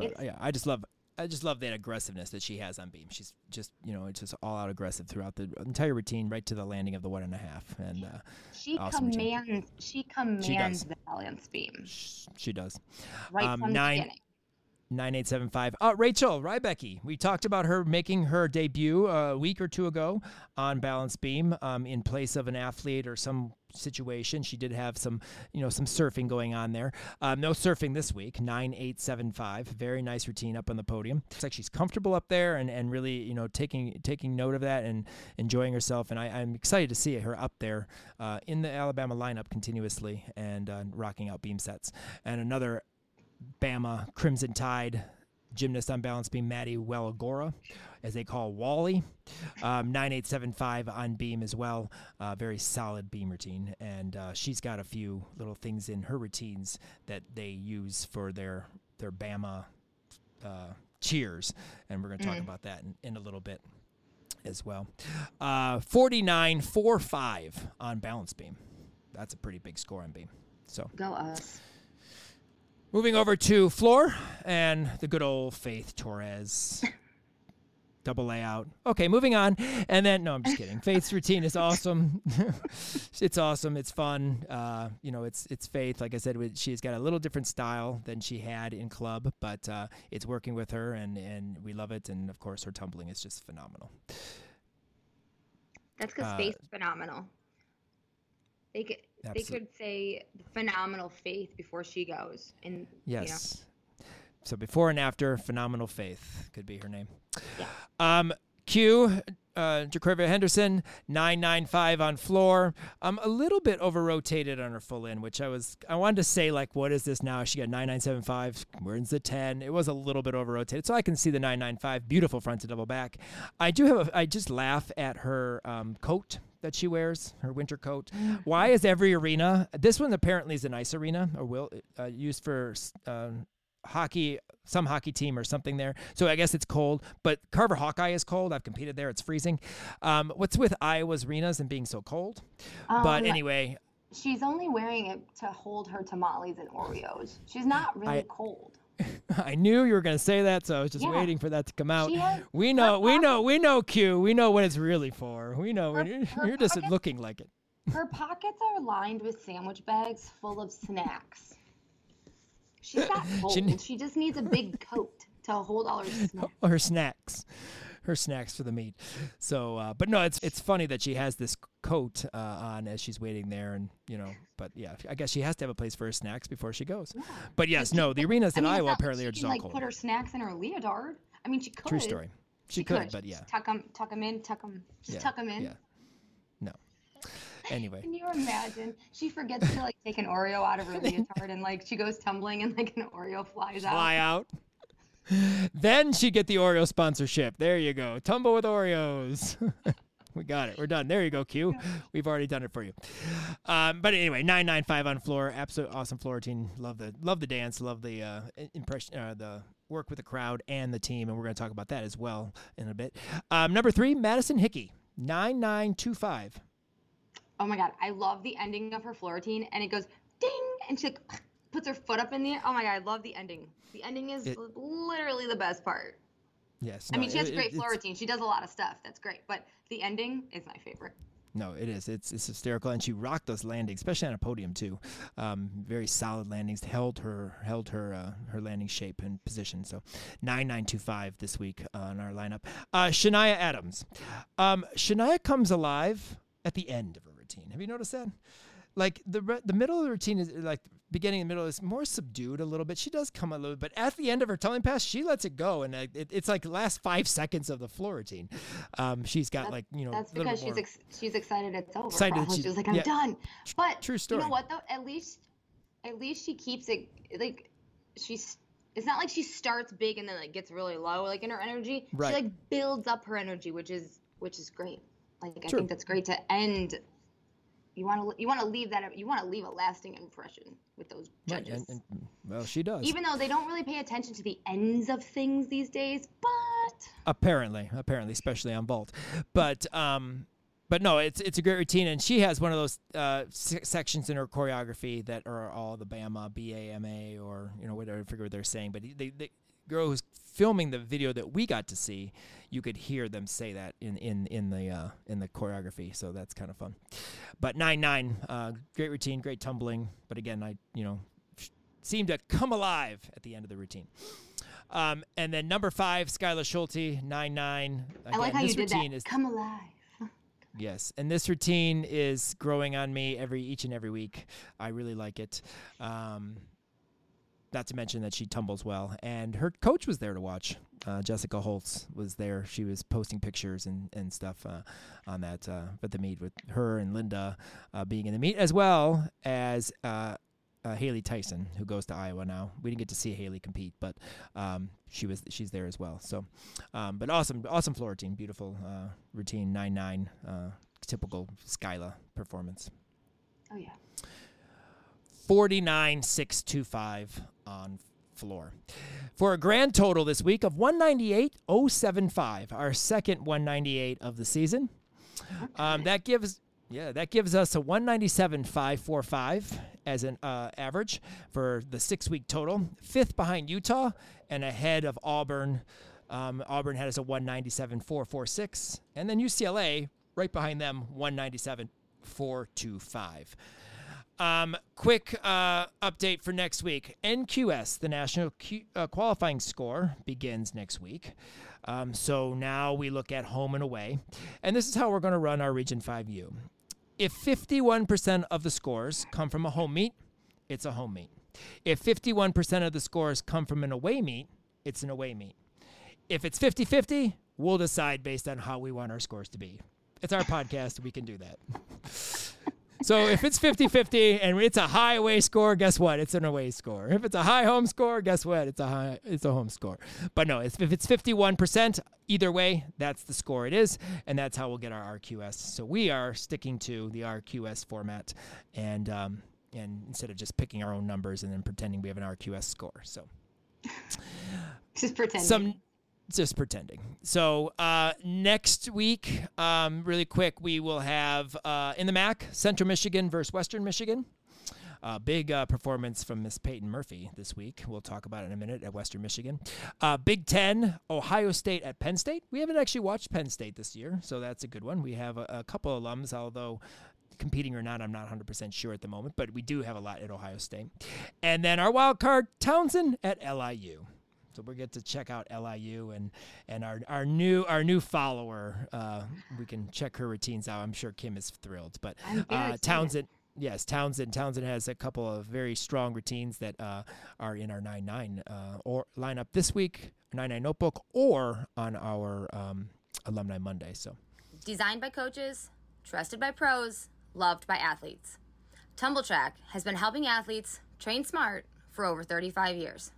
But It's- yeah, I just love I just love that aggressiveness that she has on beam. She's just you know it's just all out aggressive throughout the entire routine, right to the landing of the one and a half, and uh, She Awesome routine. commands. She commands the balance beam she does. right Um, from nine- the beginning. 9875. Uh, Rachel Rybicki. We talked about her making her debut a week or two ago on Balance Beam um, in place of an athlete or some situation. She did have some, you know, some surfing going on there. Um, no surfing this week. 9875. Very nice routine up on the podium. It's like she's comfortable up there and, and really, you know, taking taking note of that and enjoying herself. And I, I'm excited to see her up there uh, in the Alabama lineup continuously and uh, rocking out beam sets. And another Bama Crimson Tide gymnast on balance beam, Maddie Waligora, as they call Wally. Um, 9875 on beam as well. Uh, very solid beam routine. And uh, she's got a few little things in her routines that they use for their, their Bama uh, cheers. And we're going to talk about that in, in a little bit as well. Uh, 49.45 on balance beam. That's a pretty big score on beam. So Go us. Moving over to floor and the good old Faith Torres. Double layout. Okay, moving on. And then, no, I'm just kidding. Faith's routine is awesome. it's awesome. It's fun. Uh, you know, it's it's Faith. Like I said, she's got a little different style than she had in club, but uh, it's working with her, and and we love it. And of course, her tumbling is just phenomenal. That's because Uh, faith's phenomenal. They could they could say phenomenal faith before she goes, and Yes. So before and after, phenomenal faith could be her name. Yeah. Um, Q, uh, Henderson, nine nine five on floor. Um, a little bit over rotated on her full in, which I was I wanted to say like, what is this now? She got nine nine seven five. Where's the ten? It was a little bit over rotated, so I can see the nine nine five. Beautiful front to double back. I do have. A, I just laugh at her um, coat that she wears, her winter coat. Why is every arena? This one apparently is an ice arena, or will uh, used for uh, hockey, some hockey team or something there. So I guess it's cold. But Carver Hawkeye is cold. I've competed there. It's freezing. Um, what's with Iowa's arenas and being so cold? but Um, anyway, she's only wearing it to hold her tamales and Oreos. She's not really I- cold. I knew you were going to say that, so I was just Yeah. waiting for that to come out. Has- We know, we know, we know. Q. We know what it's really for. We know. Her- you're, her you're just looking like it. Her pockets are lined with sandwich bags full of snacks. She's not cold. She She, just needs a big coat to hold all her snacks. her snacks, her snacks for the meet. So, uh, but no, it's it's funny that she has this coat uh, on as she's waiting there, and you know, but yeah, I guess she has to have a place for her snacks before she goes. But yes, no, the arenas I in mean, Iowa apparently she are just like cold. put her snacks in her leotard. I mean, she could. True story. She, could, but yeah, Tuck tuck them, tuck 'em in, tuck them, just yeah, them in. Yeah. No. Anyway, Can you imagine? She forgets to like take an Oreo out of her leotard, and like she goes tumbling, and like an Oreo flies out. fly out. then she get the Oreo sponsorship. There you go. Tumble with Oreos. we got it. We're done. There you go, Q. We've already done it for you. Um, but anyway, nine nine five on floor. Absolute awesome floor routine. Love the love the dance. Love the uh, impression. Uh, the work with the crowd and the team, and we're going to talk about that as well in a bit. Um, number three, Madison Hickey, nine nine two five. Oh my god, I love the ending of her floor routine, and it goes ding, and she like puts her foot up in the air. Oh my god, I love the ending. The ending is It- literally the best part. Yes, I no, mean, she has it- great it- floor routine. She does a lot of stuff. That's great, but the ending is my favorite. No, it is. It's it's hysterical, and she rocked those landings, especially on a podium too. Um, very solid landings. Held her held her uh, her landing shape and position. So nine nine two five this week on our lineup. Uh, Shania Adams. Um, Shania comes alive at the end of her routine. Have you noticed that? Like the re- the middle of the routine is like beginning and middle is more subdued a little bit. She does come a little, but at the end of her tumbling pass, she lets it go, and it, it's like the last five seconds of the floor routine. Um, she's got That- like you know That's because she's ex- she's excited it's over. Excited she's- she was like, I'm yeah. done. But True story. you know what though? At least, at least she keeps it like she's. It's not like she starts big and then like gets really low like in her energy. Right. She like builds up her energy, which is which is great. Like I think that's great to end. You want to you want to leave that you want to leave a lasting impression with those Right, judges. and, and, well, she does. Even though they don't really pay attention to the ends of things these days, but apparently, apparently, especially on vault. But um, but no, it's it's a great routine, and she has one of those uh, sections in her choreography that are all the Bama, B A M A, or you know whatever I forget what they're saying. But they, the girl who's filming the video that we got to see, you could hear them say that in in in the uh, in the choreography. So that's kind of fun. But nine nine, uh, great routine, great tumbling. But again, I you know seemed to come alive at the end of the routine. Um, and then number five, Skylar Schulte, nine nine. I like how you did routine that. is Come alive. yes, and this routine is growing on me every each and every week. I really like it. Um, not to mention that she tumbles well, and her coach was there to watch. Uh, Jessica Holtz was there. She was posting pictures and, and stuff uh, on that uh, at the meet with her and Linda uh, being in the meet, as well as uh, uh, Haley Tyson, who goes to Iowa now. We didn't get to see Haley compete, but um, she was she's there as well. So, um, but awesome, awesome floor routine, beautiful routine, nine nine, typical Skyla performance. Oh yeah. 49625 on floor. For a grand total this week of 198.075, our second 198 of the season. Um, that gives yeah, that gives us a 197.545 as an uh, average for the six week total. Fifth behind Utah and ahead of Auburn. Um, Auburn had us a 197.446, and then UCLA right behind them 197.425. Um, quick uh, update for next week. NQS, the National Q- uh, Qualifying Score, begins next week. Um, so now we look at home and away. And this is how we're going to run our Region 5U. If 51% of the scores come from a home meet, it's a home meet. If 51% of the scores come from an away meet, it's an away meet. If it's 50 50, we'll decide based on how we want our scores to be. It's our podcast. We can do that. So if it's 50-50 and it's a high away score, guess what? It's an away score. If it's a high home score, guess what? It's a high it's a home score. But no, if it's 51%, either way, that's the score it is, and that's how we'll get our RQS. So we are sticking to the RQS format and um, and instead of just picking our own numbers and then pretending we have an RQS score. So Just pretend. some just pretending. So uh, next week, um, really quick, we will have uh, in the MAC Central Michigan versus Western Michigan. Uh, big uh, performance from Miss Peyton Murphy this week. We'll talk about it in a minute at Western Michigan. Uh, Big Ten, Ohio State at Penn State. We haven't actually watched Penn State this year, so that's a good one. We have a, a couple alums, although competing or not, I'm not 100% sure at the moment, but we do have a lot at Ohio State. And then our wild card, Townsend at LIU. So we get to check out LIU and and our our new our new follower. Uh, we can check her routines out. I'm sure Kim is thrilled. But uh. Townsend, yes, Townsend Townsend has a couple of very strong routines that uh, are in our nine nine uh, or lineup this week, nine nine notebook, or on our um, alumni Monday. So Designed by coaches, trusted by pros, loved by athletes. Tumbl Trak has been helping athletes train smart for over 35 years.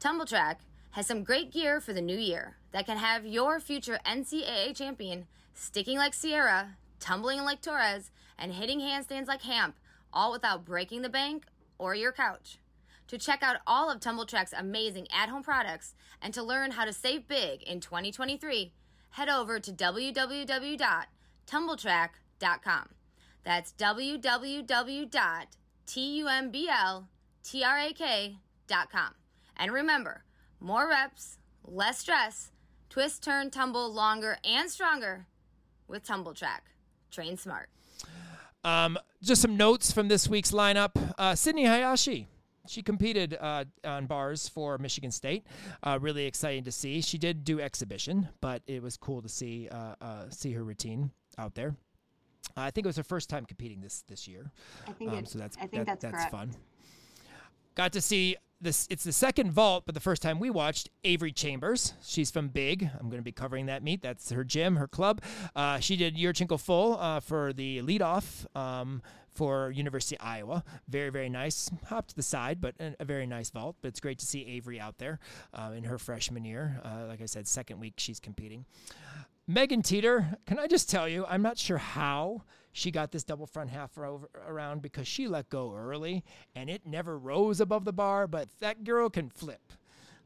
Tumbl Trak has some great gear for the new year that can have your future NCAA champion sticking like Sierra, tumbling like Torres, and hitting handstands like Hamp, all without breaking the bank or your couch. To check out all of Tumbl Trak's amazing at home products and to learn how to save big in 2023, head over to www.tumbletrack.com. That's www.tumbletrak.com. And remember, more reps, less stress, twist, turn, tumble longer and stronger with Tumbl Trak. Train smart. Um, just some notes from this week's lineup. Uh, Sydney Hayashi. She competed uh, on bars for Michigan State. Uh, really exciting to see. She did do exhibition, but it was cool to see uh, uh, see her routine out there. I think it was her first time competing this this year. I think Um, it's, so that's I think that- that's, correct. fun. Got to see this. It's the second vault, but the first time we watched Avery Chambers. She's from Big. I'm going to be covering that meet. That's her gym, her club. Uh, she did Yurchenko full uh, for the leadoff um, for University of Iowa. Very very nice. Hopped to the side, but a, a very nice vault. But it's great to see Avery out there uh, in her freshman year. Uh, like I said, second week she's competing. Megan Teeter, can I just tell you, I'm not sure how she got this double front half over, around because she let go early and it never rose above the bar, but that girl can flip.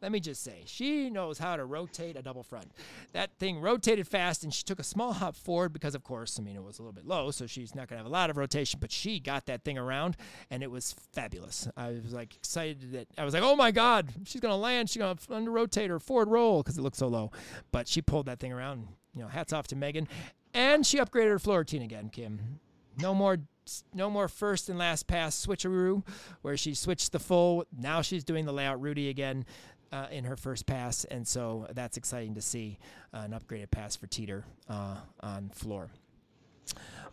Let me just say, she knows how to rotate a double front. That thing rotated fast and she took a small hop forward because, of course, I mean, it was a little bit low, so she's not going to have a lot of rotation, but she got that thing around and it was fabulous. I was like excited that I was like, oh my God, she's going to land. She's going to under rotate her forward roll because it looked so low. But she pulled that thing around. You know, hats off to Megan. And she upgraded her floor routine again, Kim. No more no more first and last pass switcheroo where she switched the full. Now she's doing the layout Rudy again uh, in her first pass. And so that's exciting to see uh, an upgraded pass for Teeter uh, on floor.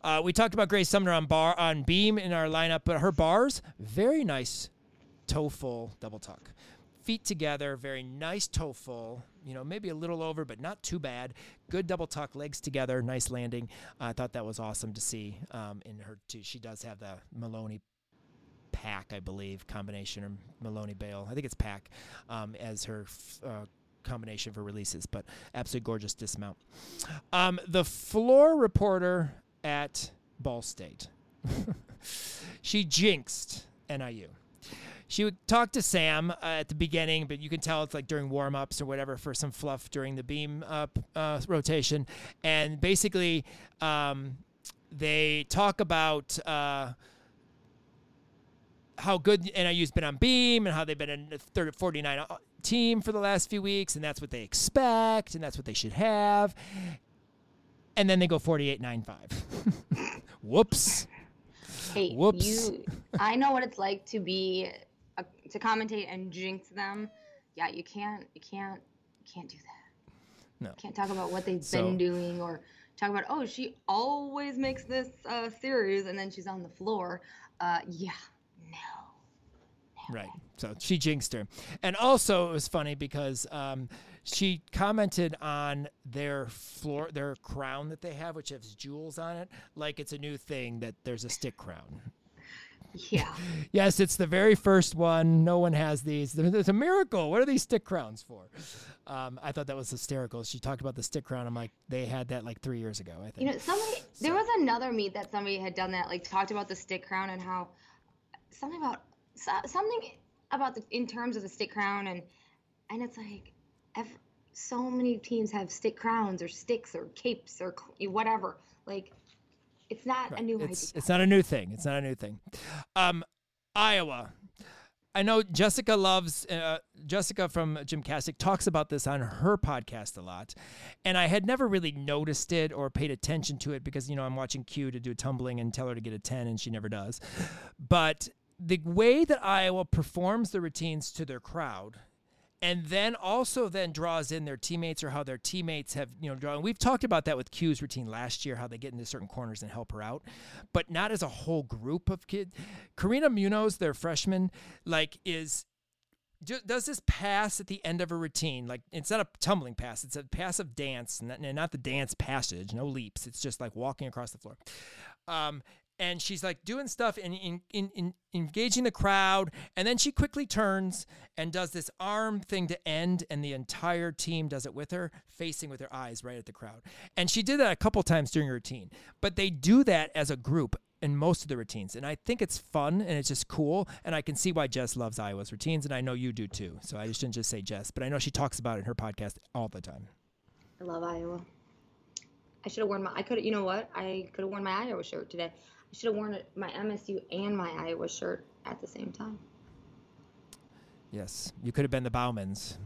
Uh, we talked about Grace Sumner on bar on beam in our lineup, but her bars very nice toe full double tuck, feet together, very nice toe full. You know, maybe a little over, but not too bad. Good double tuck, legs together, nice landing. I thought that was awesome to see um, in her too. She does have the Maloney pack, I believe, combination or Maloney Bale. I think it's pack um, as her. F- uh, combination for releases, but absolutely gorgeous dismount. Um, the floor reporter at Ball State, she jinxed NIU. She would talk to Sam uh, at the beginning, but you can tell it's like during warm ups or whatever for some fluff during the beam up uh, rotation. And basically, um, they talk about. Uh, how good NIU's been on beam and how they've been in the 30, 49 uh, team for the last few weeks, and that's what they expect, and that's what they should have. And then they go 48 9 5. Whoops. Hey, Whoops. you. I know what it's like to be to commentate and jinx them. Yeah, you can't. You can't. You can't do that. No. Can't talk about what they've So- been doing or talk about. Oh, she always makes this uh, series and then she's on the floor. Uh, yeah. No. Right. So she jinxed her. And also, it was funny because um, she commented on their floor, their crown that they have, which has jewels on it, like it's a new thing that there's a stick crown. Yeah. Yes, it's the very first one. No one has these. There's a miracle. What are these stick crowns for? Um, I thought that was hysterical. She talked about the stick crown. I'm like, they had that like three years ago, I think. You know, somebody there was another meet that somebody had done that, like talked about the stick crown and how something about so, something about the in terms of the stick crown and and it's like ev so many teams have stick crowns or sticks or capes or whatever. Like it's not a new it's, idea. it's not a new thing. It's not a new thing. Um, Iowa. I know Jessica loves uh, Jessica from Gymcastic talks about this on her podcast a lot, and I had never really noticed it or paid attention to it because you know I'm watching Q to do tumbling and tell her to get a ten and she never does. But the way that Iowa performs the routines to their crowd and then also then draws in their teammates or how their teammates have you know drawn. We've talked about that with Q's routine last year, how they get into certain corners and help her out, but not as a whole group of kids. Karina Munoz, their freshman, like is does this pass at the end of a routine. Like it's not a tumbling pass; it's a pass of dance, and not, not the dance passage, no leaps. It's just like walking across the floor. Um, and she's like doing stuff and in, in, in, engaging the crowd and then she quickly turns and does this arm thing to end and the entire team does it with her facing with her eyes right at the crowd and she did that a couple times during her routine but they do that as a group in most of the routines. And I think it's fun and it's just cool. And I can see why Jess loves Iowa's routines. And I know you do too. So I just shouldn't just say Jess, but I know she talks about it in her podcast all the time. I love Iowa. I should have worn my, I could you know what? I could have worn my Iowa shirt today. I should have worn my MSU and my Iowa shirt at the same time. Yes. You could have been the Bowmans.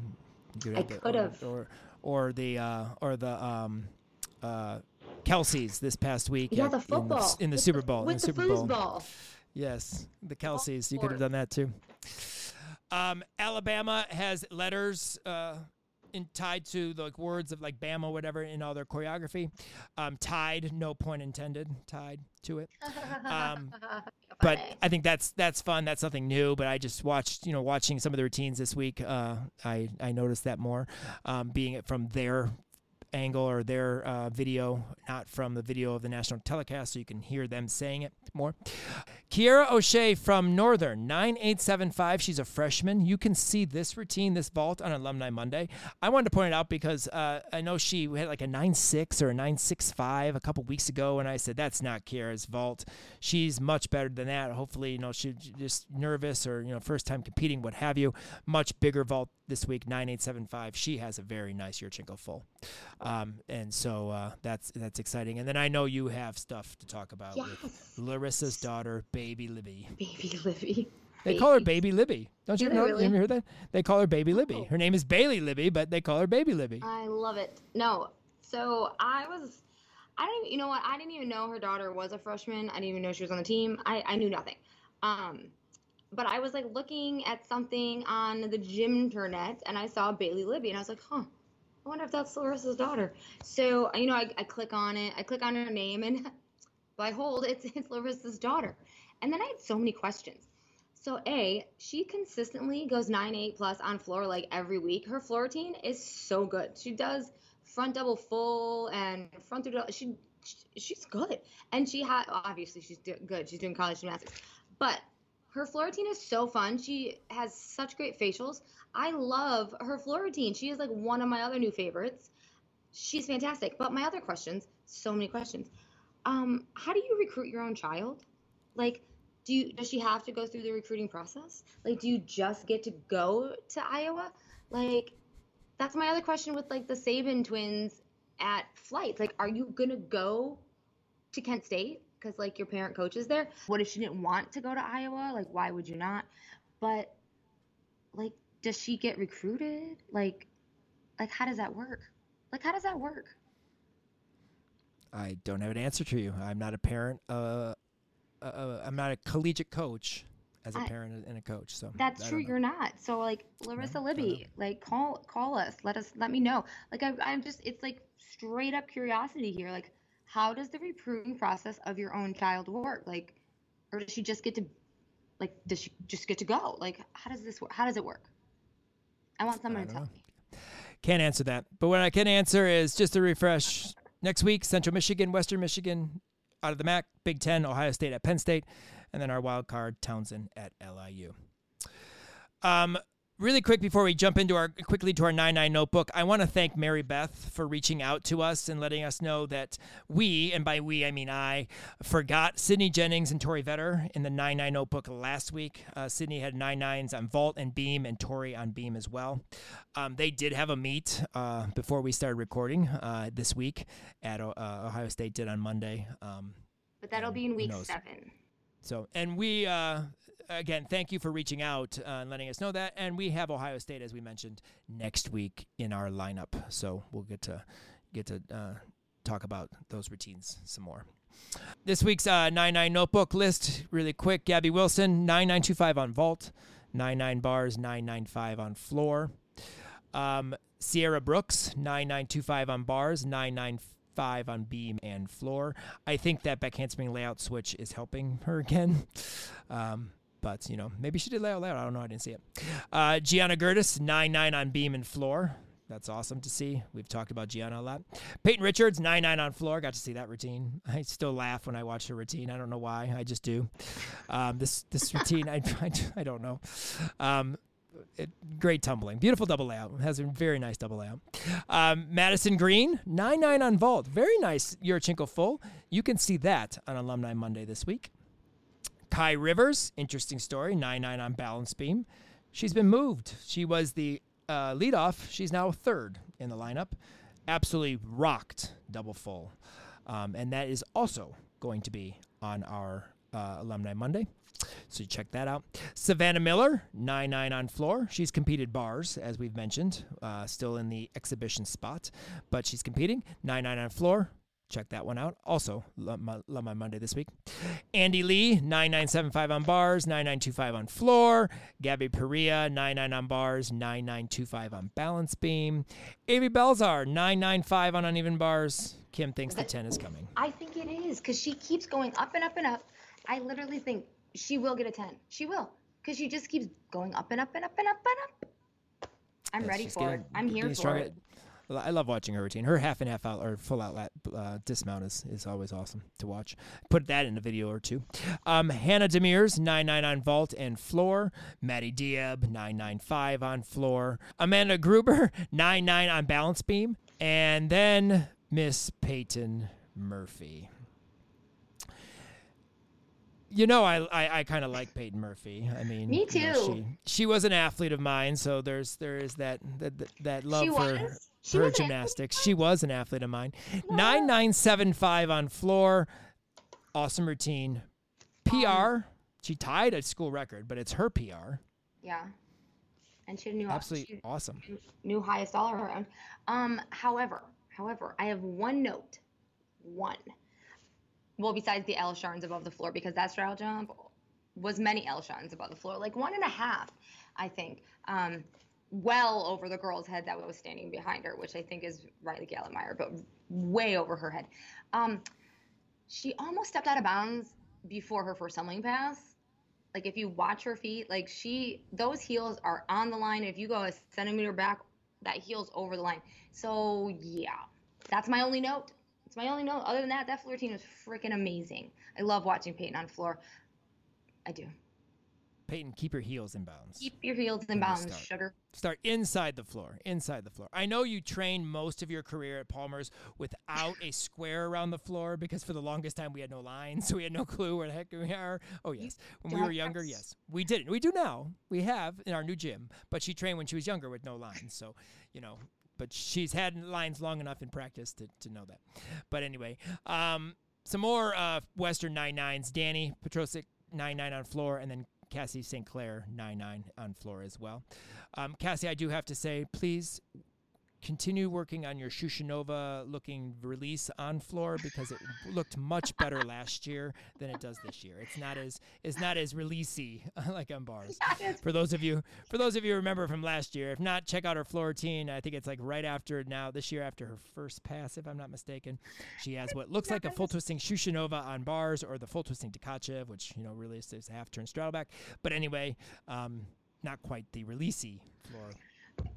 Could I could have. Or, or, or, the, uh, or the, um, uh, Kelce's this past week. Yeah, the football in the, in the Super Bowl. With the, the Super Bowl. Yes, the Kelce's. You could have done that too. Um, Alabama has letters uh, in, tied to the like, words of like Bama, whatever, in all their choreography. Um, tied, no point intended, tied to it. Um, but I think that's that's fun. That's something new. But I just watched, you know, watching some of the routines this week. Uh, I I noticed that more, um, being it from their angle or their uh, video, not from the video of the national telecast, so you can hear them saying it more. Kiera O'Shea from Northern, 9875. She's a freshman. You can see this routine, this vault on Alumni Monday. I wanted to point it out because uh, I know she had like a 9.6 or a 9.65 a couple weeks ago, and I said, that's not Kiera's vault. She's much better than that. Hopefully, you know, she's just nervous or, you know, first time competing, what have you. Much bigger vault this week, 9875. She has a very nice Yurchenko full. Um, and so uh, that's that's exciting. And then I know you have stuff to talk about yes. with Larissa's daughter, Baby Libby. Baby Libby. They call her Baby Libby. Don't you know? Really? You heard that? They call her Baby Libby. Oh. Her name is Bailey Libby, but they call her Baby Libby. I love it. No, so I was, I didn't. Even, you know what? I didn't even know her daughter was a freshman. I didn't even know she was on the team. I I knew nothing. Um, but I was like looking at something on the gym internet, and I saw Bailey Libby, and I was like, huh. I wonder if that's Larissa's daughter. So, you know, I, I click on it, I click on her name, and behold, it's, it's Larissa's daughter. And then I had so many questions. So, A, she consistently goes 9 8 plus on floor like every week. Her floor routine is so good. She does front double full and front through, she, she she's good. And she had, obviously, she's do, good. She's doing college gymnastics. But her floor routine is so fun. She has such great facials. I love her floor routine. She is like one of my other new favorites. She's fantastic. But my other questions, so many questions. Um, how do you recruit your own child? Like, do you does she have to go through the recruiting process? Like, do you just get to go to Iowa? Like, that's my other question with like the Saban twins at flights. Like, are you gonna go to Kent State because like your parent coaches there? What if she didn't want to go to Iowa? Like, why would you not? But like, does she get recruited? Like, like how does that work? Like, how does that work? I don't have an answer to you. I'm not a parent. Uh, uh, uh I'm not a collegiate coach as a I, parent and a coach. So that's true. You're not. So like Larissa no, Libby, like call call us. Let us let me know. Like I, I'm just it's like straight up curiosity here. Like how does the recruiting process of your own child work? Like, or does she just get to like does she just get to go? Like how does this work? How does it work? I want someone I to tell know. me. Can't answer that. But what I can answer is just a refresh. Next week, Central Michigan, Western Michigan out of the MAC, Big Ten, Ohio State at Penn State, and then our wild card, Townsend at LIU. Um, really quick before we jump into our quickly to our 99 notebook i want to thank mary beth for reaching out to us and letting us know that we and by we i mean i forgot sydney jennings and tori vetter in the 99 notebook last week. Uh, sydney had nine nines on vault and beam and tori on beam as well. Um, they did have a meet uh, before we started recording uh, this week at uh, ohio state did on monday um, but that'll be in week seven. So, and we, uh, again, thank you for reaching out uh, and letting us know that. And we have Ohio State, as we mentioned, next week in our lineup. So we'll get to get to uh, talk about those routines some more. This week's uh, 99 notebook list, really quick. Gabby Wilson, 9925 on vault, 99 bars, 995 on floor. Um, Sierra Brooks, 9925 on bars, 995 on beam and floor. I think that back handspring layout switch is helping her again. Um, but you know, maybe she did out loud. I don't know. I didn't see it. Uh, Gianna Gertis, nine nine on beam and floor. That's awesome to see. We've talked about Gianna a lot. Peyton Richards, nine nine on floor. Got to see that routine. I still laugh when I watch her routine. I don't know why. I just do. Um, this this routine, I, I, I don't know. Um, it, great tumbling. Beautiful double layout. Has a very nice double layout. Um, Madison Green, 9 9 on vault. Very nice Yurchenko full. You can see that on Alumni Monday this week. Kai Rivers, interesting story, 9 9 on balance beam. She's been moved. She was the uh, leadoff. She's now third in the lineup. Absolutely rocked double full. Um, and that is also going to be on our uh, Alumni Monday. So you check that out. Savannah Miller, 9 9 on floor. She's competed bars, as we've mentioned, uh, still in the exhibition spot, but she's competing. 9 9 on floor. Check that one out. Also, love my, love my Monday this week. Andy Lee, 9975 on bars, 9925 on floor. Gabby Perea, 99 on bars, 9925 on balance beam. Avi Belzar, 995 on uneven bars. Kim thinks the 10 is coming. I think it is because she keeps going up and up and up. I literally think she will get a 10. She will because she just keeps going up and up and up and up and up. I'm ready for getting- it. I'm here for stronger. it. I love watching her routine. Her half and half out or full outlet uh, dismount is, is always awesome to watch. Put that in a video or two. Um, Hannah Demirs, 9 9 on vault and floor. Maddie Diab, 995 on floor. Amanda Gruber, 9 9 on balance beam. And then Miss Peyton Murphy. You know, I I, I kind of like Peyton Murphy. I mean, Me you know, too. she, she was an athlete of mine, so there's there is that that that, that love She for was? She her athlete? gymnastics. She was an athlete of mine. Nine nine seven five on floor. Awesome routine. Um, PR. She tied a school record, but it's her PR. Yeah. And she had knew Absolutely she awesome. New highest all around. Um, however, however, I have one note. One. Well, besides the L Scharns above the floor, because that straddle jump was many L Scharns above the floor, like one and a half, I think. Um, well over the girl's head that was standing behind her, which I think is Riley Gallemeyer, but way over her head. Um, she almost stepped out of bounds before her first tumbling pass. Like if you watch her feet, like she, those heels are on the line. If you go a centimeter back, that heel's over the line. So yeah, that's my only note. It's my only note. Other than that, that floor team was freaking amazing. I love watching Peyton on floor. I do. Peyton, keep your heels in bounds. Keep your heels in bounds, start. sugar. Start inside the floor. Inside the floor. I know you trained most of your career at Palmer's without a square around the floor because for the longest time we had no lines, so we had no clue where the heck we are. Oh yes, when we were younger, yes, we didn't. We do now. We have in our new gym, but she trained when she was younger with no lines. So, you know, but she's had lines long enough in practice to, to know that. But anyway, um, some more uh, Western nine nines. Danny Petrosic nine nine on floor, and then Cassie St. Clair nine nine on floor as well. Um, Cassie, I do have to say, please continue working on your Shushanova looking release on floor because it looked much better last year than it does this year. It's not as it's not as releasey like on bars. For those of you for those of you who remember from last year, if not, check out her floor routine. I think it's like right after now this year after her first pass, if I'm not mistaken. She has what looks like a full twisting Shushanova on bars or the full twisting Tkachev, which you know really is a half turn straddle back. But anyway, um, not quite the releasey floor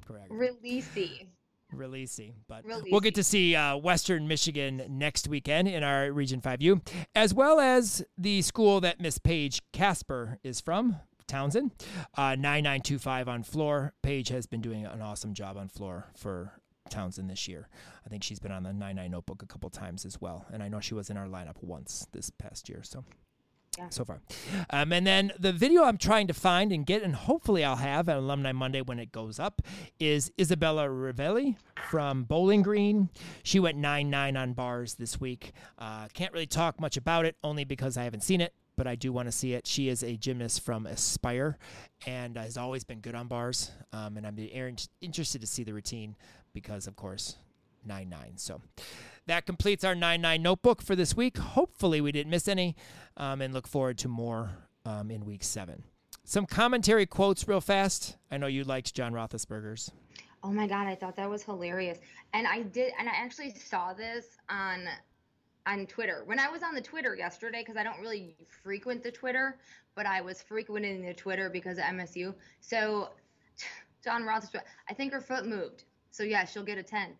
Correct. Releasey. Releasing. But we'll get to see uh, Western Michigan next weekend in our Region 5U, as well as the school that Miss Paige Casper is from. Townsend, uh, 9925 on floor. Paige has been doing an awesome job on floor for Townsend this year. I think she's been on the 99 notebook a couple times as well. And I know she was in our lineup once this past year. So So far. Um, and then the video I'm trying to find and get, and hopefully I'll have on Alumni Monday when it goes up, is Isabella Rivelli from Bowling Green. She went 9 9 on bars this week. Uh, can't really talk much about it, only because I haven't seen it. But I do want to see it. She is a gymnast from Aspire and has always been good on bars. Um, and I'm er- interested to see the routine because, of course, 9 9. So that completes our 9 9 notebook for this week. Hopefully, we didn't miss any um, and look forward to more um, in week seven. Some commentary quotes, real fast. I know you liked John Roethlisberger's. Oh my god, I thought that was hilarious. And I did and I actually saw this on on Twitter. When I was on the Twitter yesterday cuz I don't really frequent the Twitter, but I was frequenting the Twitter because of MSU. So John Roethlisberger, I think her foot moved. So yeah, she'll get a 10.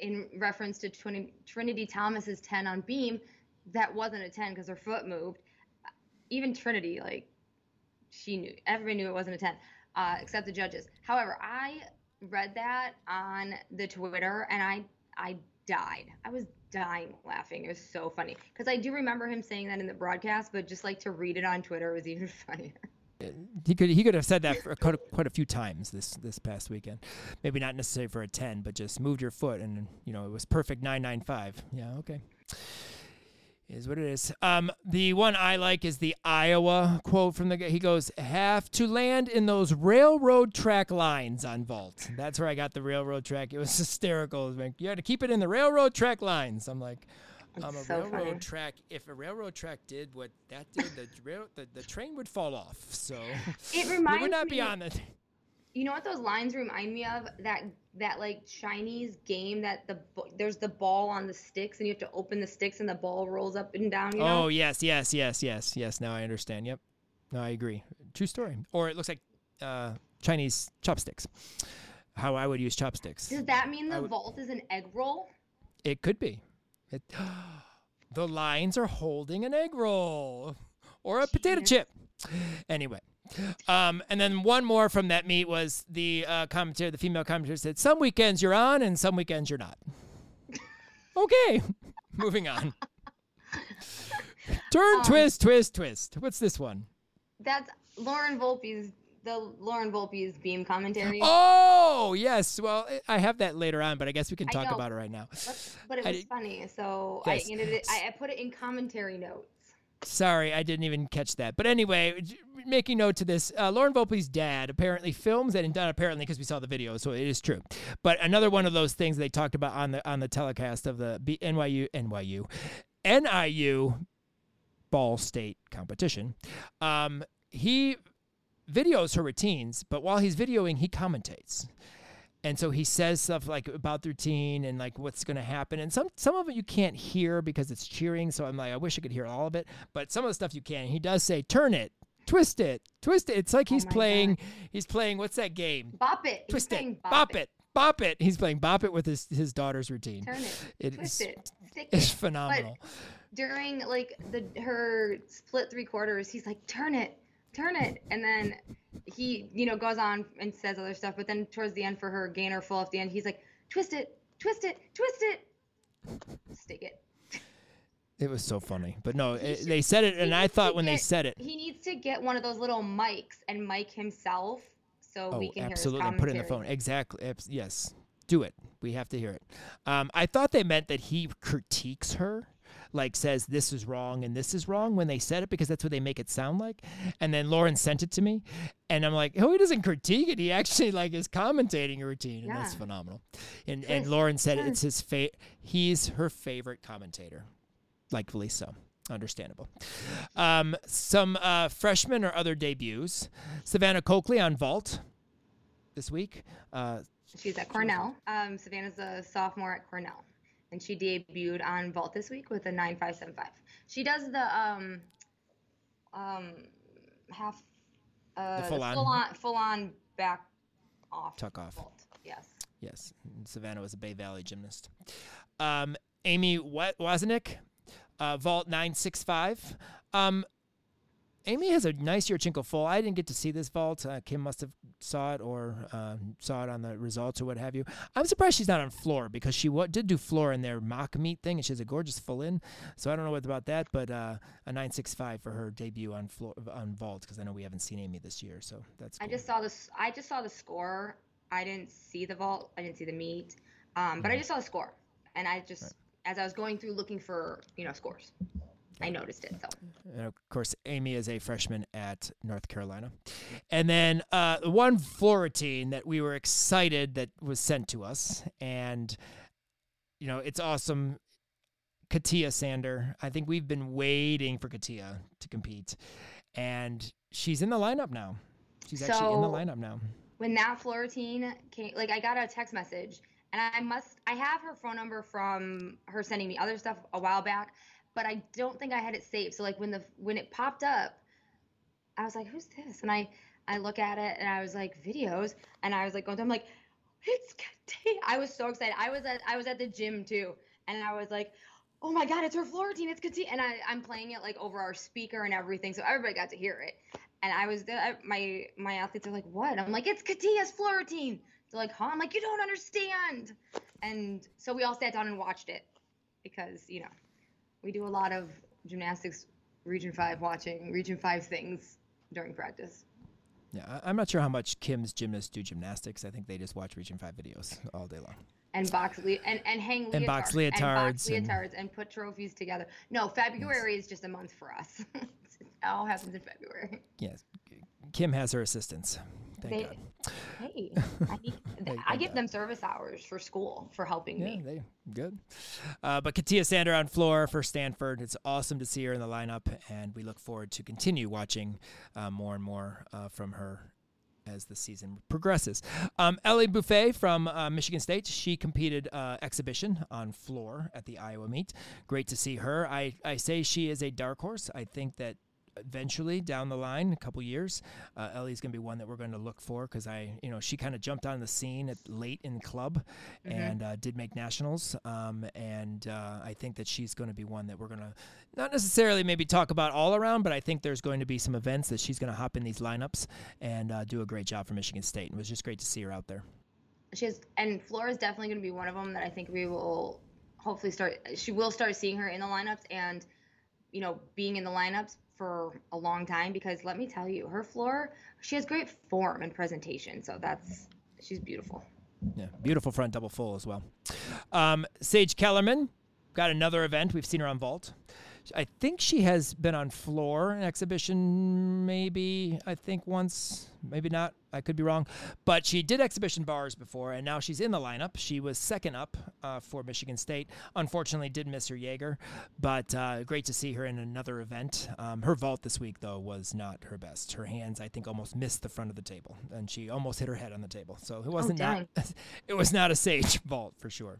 In reference to Trini, Trinity Thomas's 10 on beam, that wasn't a 10 cuz her foot moved. Even Trinity like she knew everybody knew it wasn't a 10. uh, except the judges. However, I read that on the Twitter and I I died. I was dying laughing. It was so funny because I do remember him saying that in the broadcast, but just like to read it on Twitter was even funnier. He could he could have said that for quite a, quite a few times this this past weekend. Maybe not necessarily for a ten, but just moved your foot and you know it was perfect nine nine five. Yeah, okay. Is what it is. Um, the one I like is the Iowa quote from the guy. He goes, "Have to land in those railroad track lines on vault." That's where I got the railroad track. It was hysterical. It was like, you had to keep it in the railroad track lines. I'm like, um, a so railroad funny. track. If a railroad track did what that did, the rail the, the train would fall off. So It reminds would not me. be on the. You know what those lines remind me of? That that like Chinese game that the there's the ball on the sticks and you have to open the sticks and the ball rolls up and down. You know? Oh yes, yes, yes, yes, yes. Now I understand. Yep. No, I agree. True story. Or it looks like uh, Chinese chopsticks. How I would use chopsticks. Does that mean the would- vault is an egg roll? It could be. It, the lines are holding an egg roll or a potato chip. Anyway. Um, and then one more from that meet was the uh, commentator, the female commentator said, Some weekends you're on and some weekends you're not. okay. Moving on. Turn, Um, twist, twist, twist. What's this one? That's Lauren Volpe's the Lauren Volpe's beam commentary. Oh, yes. Well, I- I have that later on, but I guess we can talk about it right now. But, but it was did- funny, so Yes. I ended it. I, I put it in commentary notes. Sorry, I didn't even catch that. But anyway, making note to this, uh, Lauren Volpe's dad apparently films and not apparently because we saw the video, so it is true. But another one of those things they talked about on the on the telecast of the B- NYU NYU NIU Ball State competition. Um, he videos her routines, but while he's videoing, he commentates. And so he says stuff like about the routine and like what's going to happen. And some some of it you can't hear because it's cheering. So I'm like, I wish I could hear all of it. But some of the stuff you can. He does say, turn it, twist it, twist it. It's like Oh he's my playing. He's playing. What's that game? Bop it. Twist it, bop it, bop it. He's playing bop it with his his daughter's routine. Turn it. It twist is- it. Stick It's it. phenomenal. during like the her split three quarters, he's like, "Turn it, turn it," and then he, you know, goes on and says other stuff. But then towards the end, for her gainer full at the end, he's like, "Twist it, twist it, twist it, stick it." It was so funny. But no, it, should- they said it, and I thought when they said it, he needs to get one of those little mics and mic himself so Oh, we can absolutely. hear And his put it in the phone. Exactly. Yes. Do it. We have to hear it. Um, I thought they meant that he critiques her, like says this is wrong and this is wrong when they said it because that's what they make it sound like. And then Lauren sent it to me, and I'm like, oh, he doesn't critique it. He actually like is commentating a routine, and that's phenomenal. And and Lauren said it's his fa- He's her favorite commentator, likely so. Understandable. Um, some uh, freshmen or other debuts. Savannah Coakley on vault this week. Uh, She's at Cornell. Um, Savannah's a sophomore at Cornell, and she debuted on vault this week with a nine five seven five. She does the um, um, half, uh, full on. full on, full on back off Tuck off. vault. Yes. yes, Savannah was a Bay Valley gymnast. Um, Amy Wozniak, uh, vault nine six five. Um, Amy has a nice Yurchenko full. I didn't get to see this vault. Uh, Kim must have saw it or uh, saw it on the results or what have you. I'm surprised she's not on floor because she wa- did do floor in their mock meet thing, and she has a gorgeous full in. So I don't know what about that, but uh, a 965 for her debut on floor on vault because I know we haven't seen Amy this year, so that's. I just saw this. I just saw the score. I didn't see the vault. I didn't see the meet. Um, but I just saw the score, and I just, as I was going through looking for, you know, scores, I noticed it. So And of course, Amy is a freshman at North Carolina. And then uh, the one floor routine that we were excited that was sent to us, and you know, it's awesome. Katia Sander. I think we've been waiting for Katia to compete, and she's in the lineup now. She's actually in the lineup now. when that floor routine came, like I got a text message, and I must, I have her phone number from her sending me other stuff a while back, but I don't think I had it saved. So like when the when it popped up, I was like, "Who's this?" And I I look at it, and I was like, "Videos," and I was like, going, I'm like, "It's Katia." I was so excited. I was at I was at the gym too, and I was like. Oh my God! It's her floor routine. It's Katia, and I, I'm playing it like over our speaker and everything, so everybody got to hear it. And I was there. My my athletes are like, "What?" I'm like, "It's Katia's floor routine." They're like, "Huh?" I'm like, "You don't understand." And so we all sat down and watched it because you know we do a lot of gymnastics Region Five watching Region Five things during practice. Yeah, I'm not sure how much Kim's gymnasts do gymnastics. I think they just watch Region Five videos all day long. and box le- and and hang leotards, And box and box leotards and- leotards and put trophies together. No, February is just a month for us. it all happens in February. Yes, Kim has her assistants. Thank They- God. Hey, I, need, I give God. them service hours for school for helping Yeah, me. they good. Uh, but Katia Sander on floor for Stanford. It's awesome to see her in the lineup, and we look forward to continue watching uh, more and more uh, from her as the season progresses. Um, Ellie Buffet from uh, Michigan State. She competed uh, exhibition on floor at the Iowa meet. Great to see her. I, I say she is a dark horse. I think that eventually down the line, a couple years, uh, Ellie's going to be one that we're going to look for because I, you know, she kind of jumped on the scene at, late in the club and uh, did make nationals. Um, and uh, I think that she's going to be one that we're going to not necessarily maybe talk about all around, but I think there's going to be some events that she's going to hop in these lineups and uh, do a great job for Michigan State. And it was just great to see her out there. She has, and Flora is definitely going to be one of them that I think we will hopefully start. She will start seeing her in the lineups and, you know, being in the lineups for a long time because let me tell you, her floor, she has great form and presentation. So that's she's beautiful. Yeah, beautiful front double full as well. Um, Sage Kellerman got another event. We've seen her on vault. I think she has been on floor an exhibition, maybe I think once, maybe not. I could be wrong, but she did exhibition bars before, and now she's in the lineup. She was second up uh, for Michigan State. Unfortunately, did miss her Jaeger, but uh, great to see her in another event. Um, her vault this week, though, was not her best. Her hands, I think, almost missed the front of the table, and she almost hit her head on the table. So it wasn't not it was not a Sage vault for sure.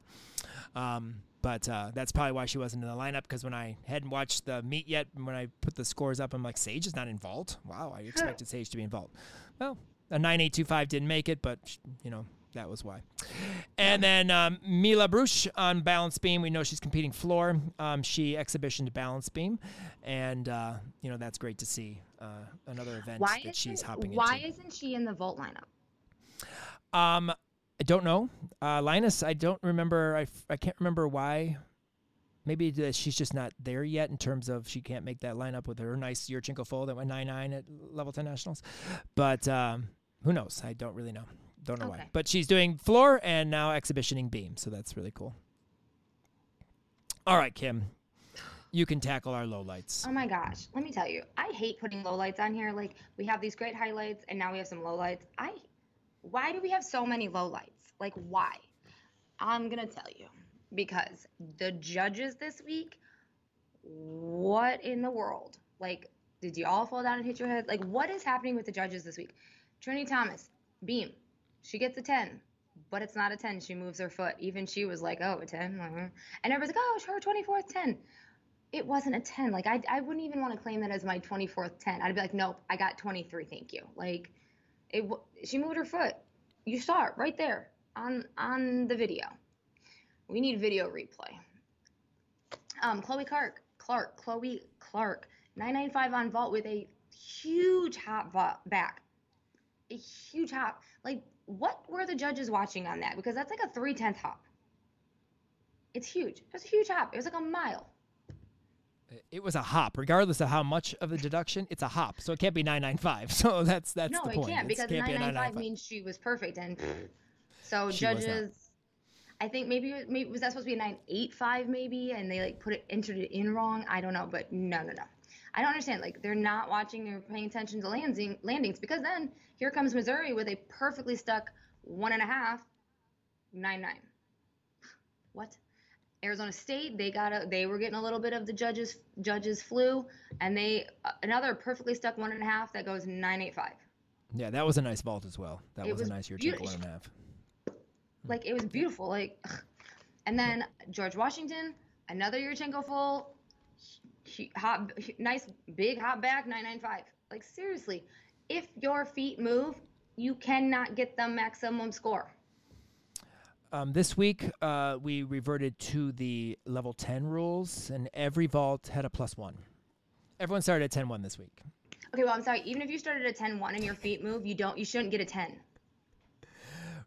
Um, but uh, that's probably why she wasn't in the lineup because when I hadn't watched the meet yet, when I put the scores up, I'm like, Sage is not in vault. Wow, I expected Sage to be involved. Well, a 9825 didn't make it, but you know that was why. And then um, Mila Bruch on balance beam. We know she's competing floor. Um, she exhibitioned balance beam, and uh, you know that's great to see. Uh, another event Why that she's hopping Why into. isn't she in the vault lineup? Um, I don't know. Uh, Linus, I don't remember. I, f- I can't remember why. Maybe that she's just not there yet in terms of she can't make that lineup with her nice Yurchenko full that went 9 9 at level 10 nationals. But um, who knows? I don't really know. Don't know why. But she's doing floor and now exhibitioning beam. So that's really cool. All right, Kim. You can tackle our lowlights. Oh my gosh, let me tell you, I hate putting lowlights on here. Like we have these great highlights, and now we have some lowlights. I, why do we have so many lowlights? Like why? I'm gonna tell you because the judges this week. What in the world? Like, did you all fall down and hit your head? Like, what is happening with the judges this week? Trinity Thomas, beam, she gets a ten, but it's not a ten. She moves her foot. Even she was like, "Oh, a 10. mhm. and everybody's like, "Oh, her 24th 10." it wasn't a 10 like I, I wouldn't even want to claim that as my 24th 10 i'd be like nope i got 23 thank you like it she moved her foot. You saw it right there on on the video. We need video replay. Um chloe clark clark chloe clark 995 on vault with a huge hop back. A huge hop like what were the judges watching on that? Because that's like a 3 hop. It's huge. It's a huge hop. It was like a mile It was a hop, regardless of how much of the deduction. It's a hop, so it can't be 995. So that's that's no, the it point. can't It's- because can't be 995 995. means she was perfect, and mm-hmm. so She judges. I think maybe maybe was that supposed to be a 985 maybe, and they like put it entered it in wrong. I don't know, but no, no, no. I don't understand. Like they're not watching or paying attention to landing landings because then here comes Missouri with a perfectly stuck one and a half, nine nine. What? Arizona State, they got a, they were getting a little bit of the judges judges flu, and they uh, another perfectly stuck one and a half that goes nine eight five. Yeah, that was a nice vault as well. That was, was a nice Yurchenko beautiful. one and a half. Like it was beautiful. Like, and then George Washington, another Yurchenko full, hot, nice big hot back nine nine five. Like seriously, if your feet move, you cannot get the maximum score. Um, this week, uh, we reverted to the level 10 rules, and every vault had a plus one. Everyone started at 10 1 this week. Okay, well, I'm sorry. Even if you started at 10-1 and your feet move, you don't. You shouldn't get a 10.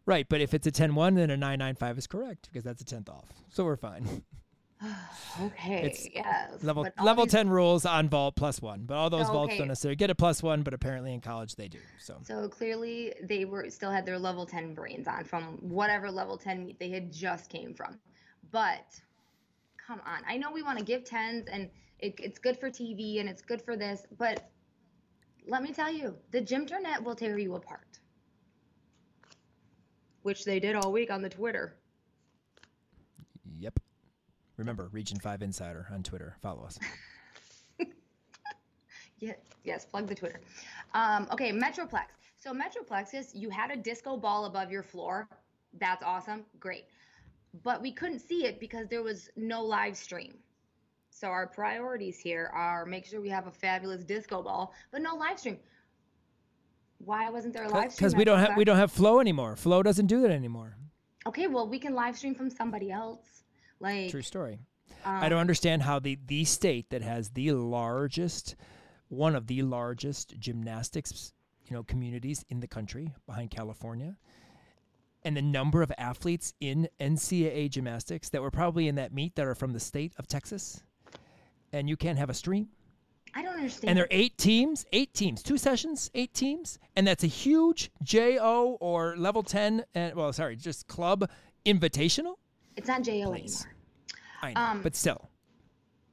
Right, but if it's a 10-1, then a 995 is correct because that's a tenth off. So we're fine. Okay. It's yes. Level level these- 10 rules on vault plus one, but all those vaults Okay. don't necessarily get a plus one, but apparently in college they do. So So clearly, they were still had their level 10 brains on from whatever level 10 meet they had just came from. But come on, I know we want to give 10s and it, it's good for TV and it's good for this, but let me tell you, the gym internet will tear you apart. Which they did all week on the Twitter. Remember, Region 5 Insider on Twitter. Follow us. Yeah, yes, plug the Twitter. Um, okay, Metroplex. So Metroplex is you had a disco ball above your floor. That's awesome. Great. But we couldn't see it because there was no live stream. So our priorities here are make sure we have a fabulous disco ball, but no live stream. Why wasn't there a live stream? Because we don't have we don't have Flow anymore. Flow doesn't do that anymore. Okay, well we can live stream from somebody else. Like True story. um, I don't understand how the the state that has the largest one of the largest gymnastics, you know, communities in the country behind California and the number of athletes in NCAA gymnastics that were probably in that meet that are from the state of Texas and you can't have a stream I don't understand. and there are eight teams, eight teams, two sessions, eight teams, and that's a huge JO or level 10 and well sorry, just club invitational. It's not JO Please. anymore. I know, Um, but still.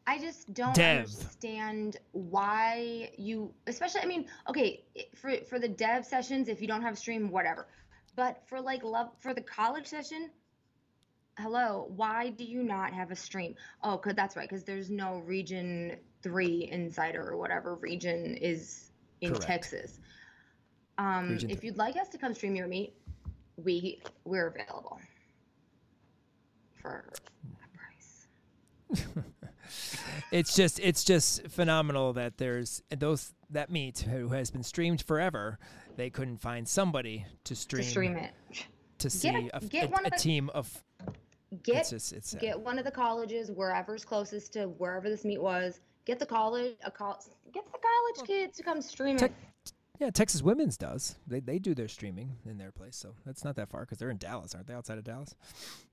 I just don't Dev. understand why you, especially. I mean, okay, for for the dev sessions, if you don't have stream, whatever. But for like love for the college session, hello, why do you not have a stream? Oh, cause that's right, because there's no region three insider or whatever region is in Correct. Texas. Um, if you'd like us to come stream your meet, we we're available for a price. it's just it's just phenomenal that there's those that meet who has been streamed forever. They couldn't find somebody to stream to stream it. to see Get- a, get a- one of a the- team of. Get it's just it's get one of the colleges wherever's closest to wherever this meet was. Get the college a col- get the college kids to come stream it. Yeah, Texas Women's does. They they do their streaming in their place, so that's not that far because they're in Dallas, aren't they? Outside of Dallas,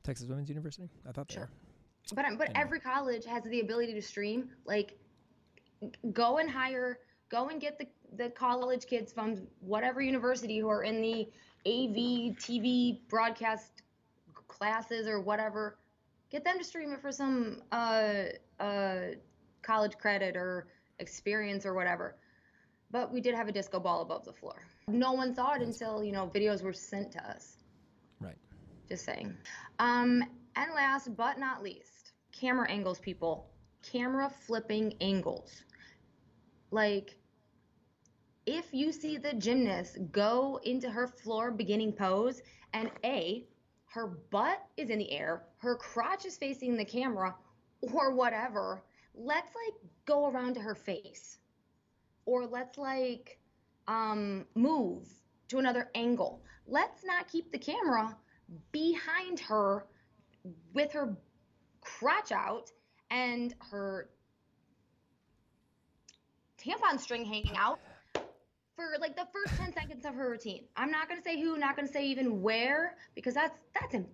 Texas Women's University. I thought they Sure. were. But um, but know. every college has the ability to stream. Like, go and hire, go and get the the college kids from whatever university who are in the AV TV broadcast classes or whatever. Get them to stream it for some uh uh college credit or experience or whatever. But we did have a disco ball above the floor. No one thought until you know videos were sent to us. Right. Just saying. Um, and last but not least, camera angles, people. Camera flipping angles. Like, if you see the gymnast go into her floor beginning pose, and A, her butt is in the air, her crotch is facing the camera, or whatever, let's like go around to her face. Or let's like um, move to another angle. Let's not keep the camera behind her with her crotch out and her tampon string hanging out for like the first 10 seconds of her routine. I'm not going to say who, not going to say even where because that's that's in,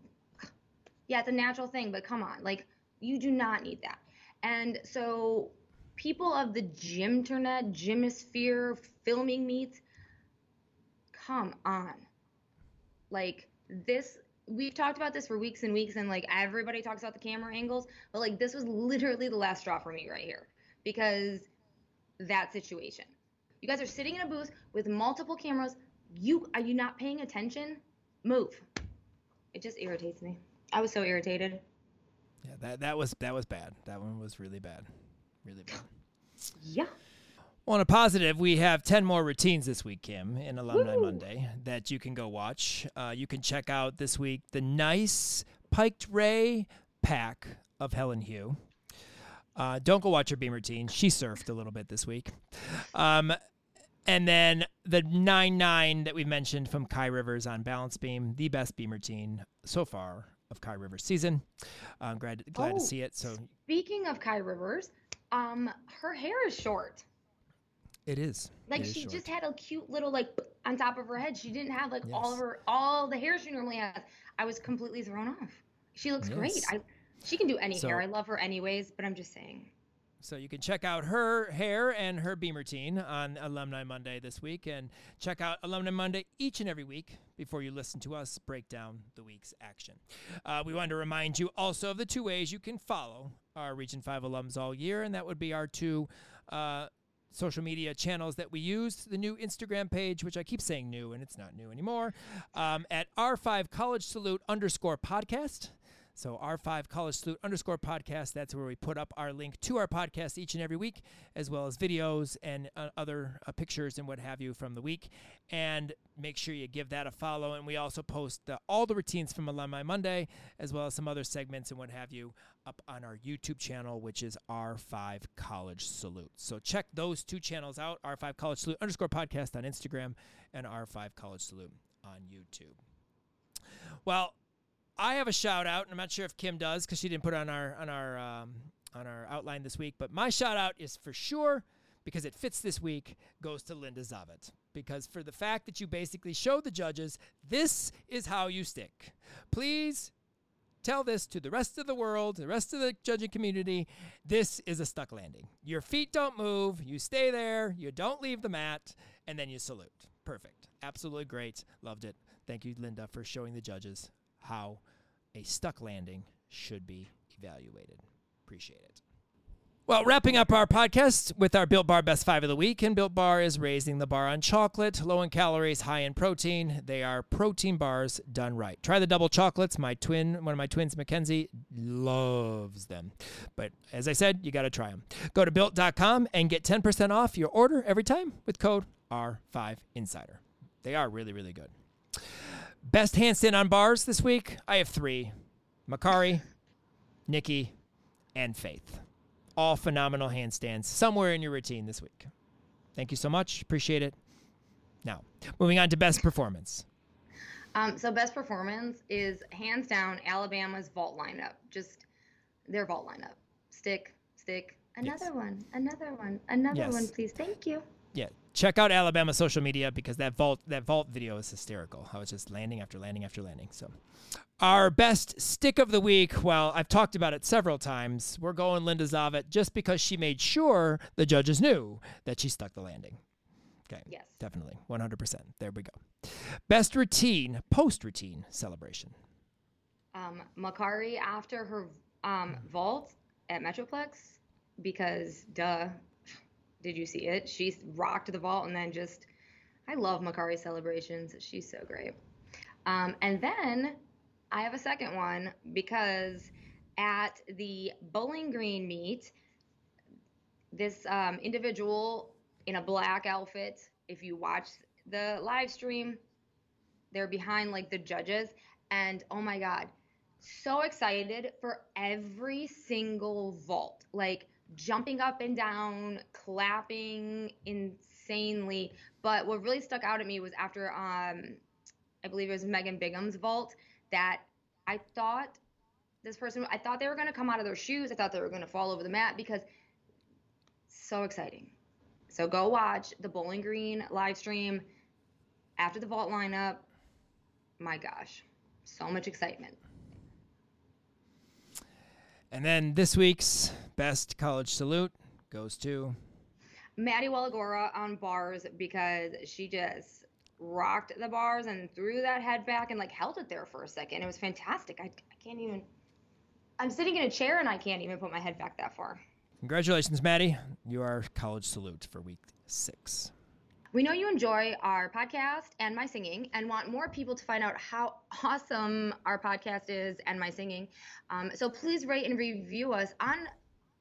yeah, it's a natural thing, but come on. Like you do not need that. And so people of the gym internet, gymosphere, filming meets, come on. Like this we've talked about this for weeks and weeks and like everybody talks about the camera angles, but like this was literally the last straw for me right here because that situation. You guys are sitting in a booth with multiple cameras. You are you not paying attention? Move. It just irritates me. I was so irritated. Yeah, that that was that was bad. That one was really bad, really bad. Yeah. Well, on a positive, we have 10 more routines this week, Kim, in Alumni Monday that you can go watch. Uh, you can check out this week the nice Piked Ray pack of Helen Hugh. Uh, don't go watch her beam routine. She surfed a little bit this week. Um, and then the 9 9 that we mentioned from Kai Rivers on Balance Beam, the best beam routine so far of Kai Rivers' season. I'm glad, glad Oh. to see it. So Speaking of Kai Rivers, um, her hair is short. It is. Like It is she short. just had a cute little like on top of her head. She didn't have like all of her all the hair she normally has. I was completely thrown off. She looks great. I she can do any So- hair. I love her anyways, but I'm just saying. So you can check out her hair and her beam routine on Alumni Monday this week, and check out Alumni Monday each and every week before you listen to us break down the week's action. Uh, we wanted to remind you also of the two ways you can follow our Region Five alums all year, and that would be our two. Uh, Social media channels that we use the new Instagram page, which I keep saying new and it's not new anymore, um, at R5 College Salute underscore podcast. So R5 College Salute underscore podcast. That's where we put up our link to our podcast each and every week, as well as videos and uh, other uh, pictures and what have you from the week. And make sure you give that a follow. And we also post the, all the routines from Alumni Monday, as well as some other segments and what have you, up on our YouTube channel, which is R5 College Salute. So check those two channels out: R5 College Salute underscore podcast on Instagram and R5 College Salute on YouTube. Well, I have a shout out, and I'm not sure if Kim does because she didn't put on our on our um, on our outline this week. But my shout out is for sure because it fits this week goes to Linda Zivat because for the fact that you basically showed the judges this is how you stick. Please tell this to the rest of the world, the rest of the judging community. This is a stuck landing. Your feet don't move. You stay there. You don't leave the mat, and then you salute. Perfect. Absolutely great. Loved it. Thank you, Linda, for showing the judges how a stuck landing should be evaluated. Appreciate it. Well, wrapping up our podcast with our Built Bar Best Five of the Week, and Built Bar is raising the bar on chocolate, low in calories, high in protein. They are protein bars done right. Try the double chocolates. My twin, one of my twins, Mackenzie, loves them. But as I said, you got to try them. Go to built.com and get 10% off your order every time with code R5Insider. They are really, really good. Best handstand on bars this week, I have three Makarri, Nikki, and Faith. All phenomenal handstands somewhere in your routine this week. Thank you so much. Appreciate it. Now, moving on to best performance. Um, so best performance is hands down Alabama's vault lineup. Just their vault lineup. Stick, stick. Another Yes. one, another one, another Yes. one, please. Thank you. Check out Alabama social media because that vault that vault video is hysterical. How it's just landing after landing after landing. So, our best stick of the week. Well, I've talked about it several times. We're going Linda Zivat just because she made sure the judges knew that she stuck the landing. Okay. Yes. Definitely, 100%. There we go. Best routine, post routine celebration. Um, Makarri after her um, vault at Metroplex because duh, did you see it? She rocked the vault and then just I love Makarri celebrations. She's so great. Um, and then I have a second one because at the Bowling Green meet, this um, individual in a black outfit, if you watch the live stream, they're behind like the judges. And oh my God, so excited for every single vault. Like jumping up and down, clapping insanely. But what really stuck out at me was after um I believe it was Megan Bigham's vault that I thought this person I thought they were gonna come out of their shoes. I thought they were gonna fall over the mat because so exciting. So go watch the Bowling Green live stream after the vault lineup. My gosh, so much excitement. And then this week's best college salute goes to Maddie Waligora on bars because she just rocked the bars and threw that head back and like held it there for a second. It was fantastic. I, I can't even. I'm sitting in a chair and I can't even put my head back that far. Congratulations, Maddie. You are college salute for week six. We know you enjoy our podcast and my singing and want more people to find out how awesome our podcast is and my singing. Um, so please rate and review us on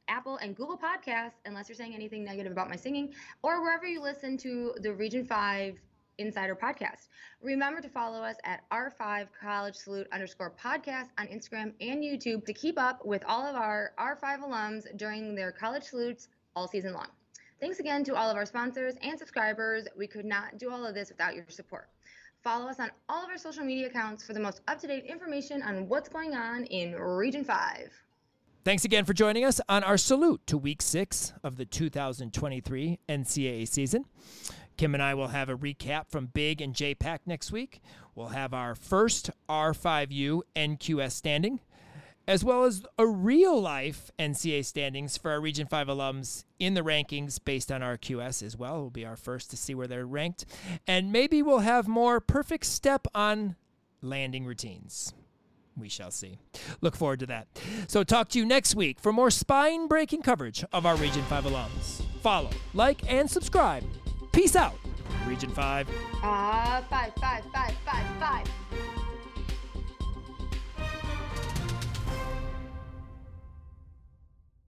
Apple and Google Podcasts, unless you're saying anything negative about my singing, or wherever you listen to the Region 5 Insider podcast. Remember to follow us at R5 College Salute underscore podcast on Instagram and YouTube to keep up with all of our R5 alums during their college salutes all season long. Thanks again to all of our sponsors and subscribers. We could not do all of this without your support. Follow us on all of our social media accounts for the most up to date information on what's going on in Region 5. Thanks again for joining us on our salute to week six of the 2023 NCAA season. Kim and I will have a recap from Big and JPAC next week. We'll have our first R5U NQS standing, as well as a real life NCA standings for our Region 5 alums in the rankings based on our QS as well. Will be our first to see where they're ranked. And maybe we'll have more perfect step on landing routines. We shall see. Look forward to that. So, talk to you next week for more spine breaking coverage of our Region 5 alums. Follow, like, and subscribe. Peace out, Region 5. Ah, five, five.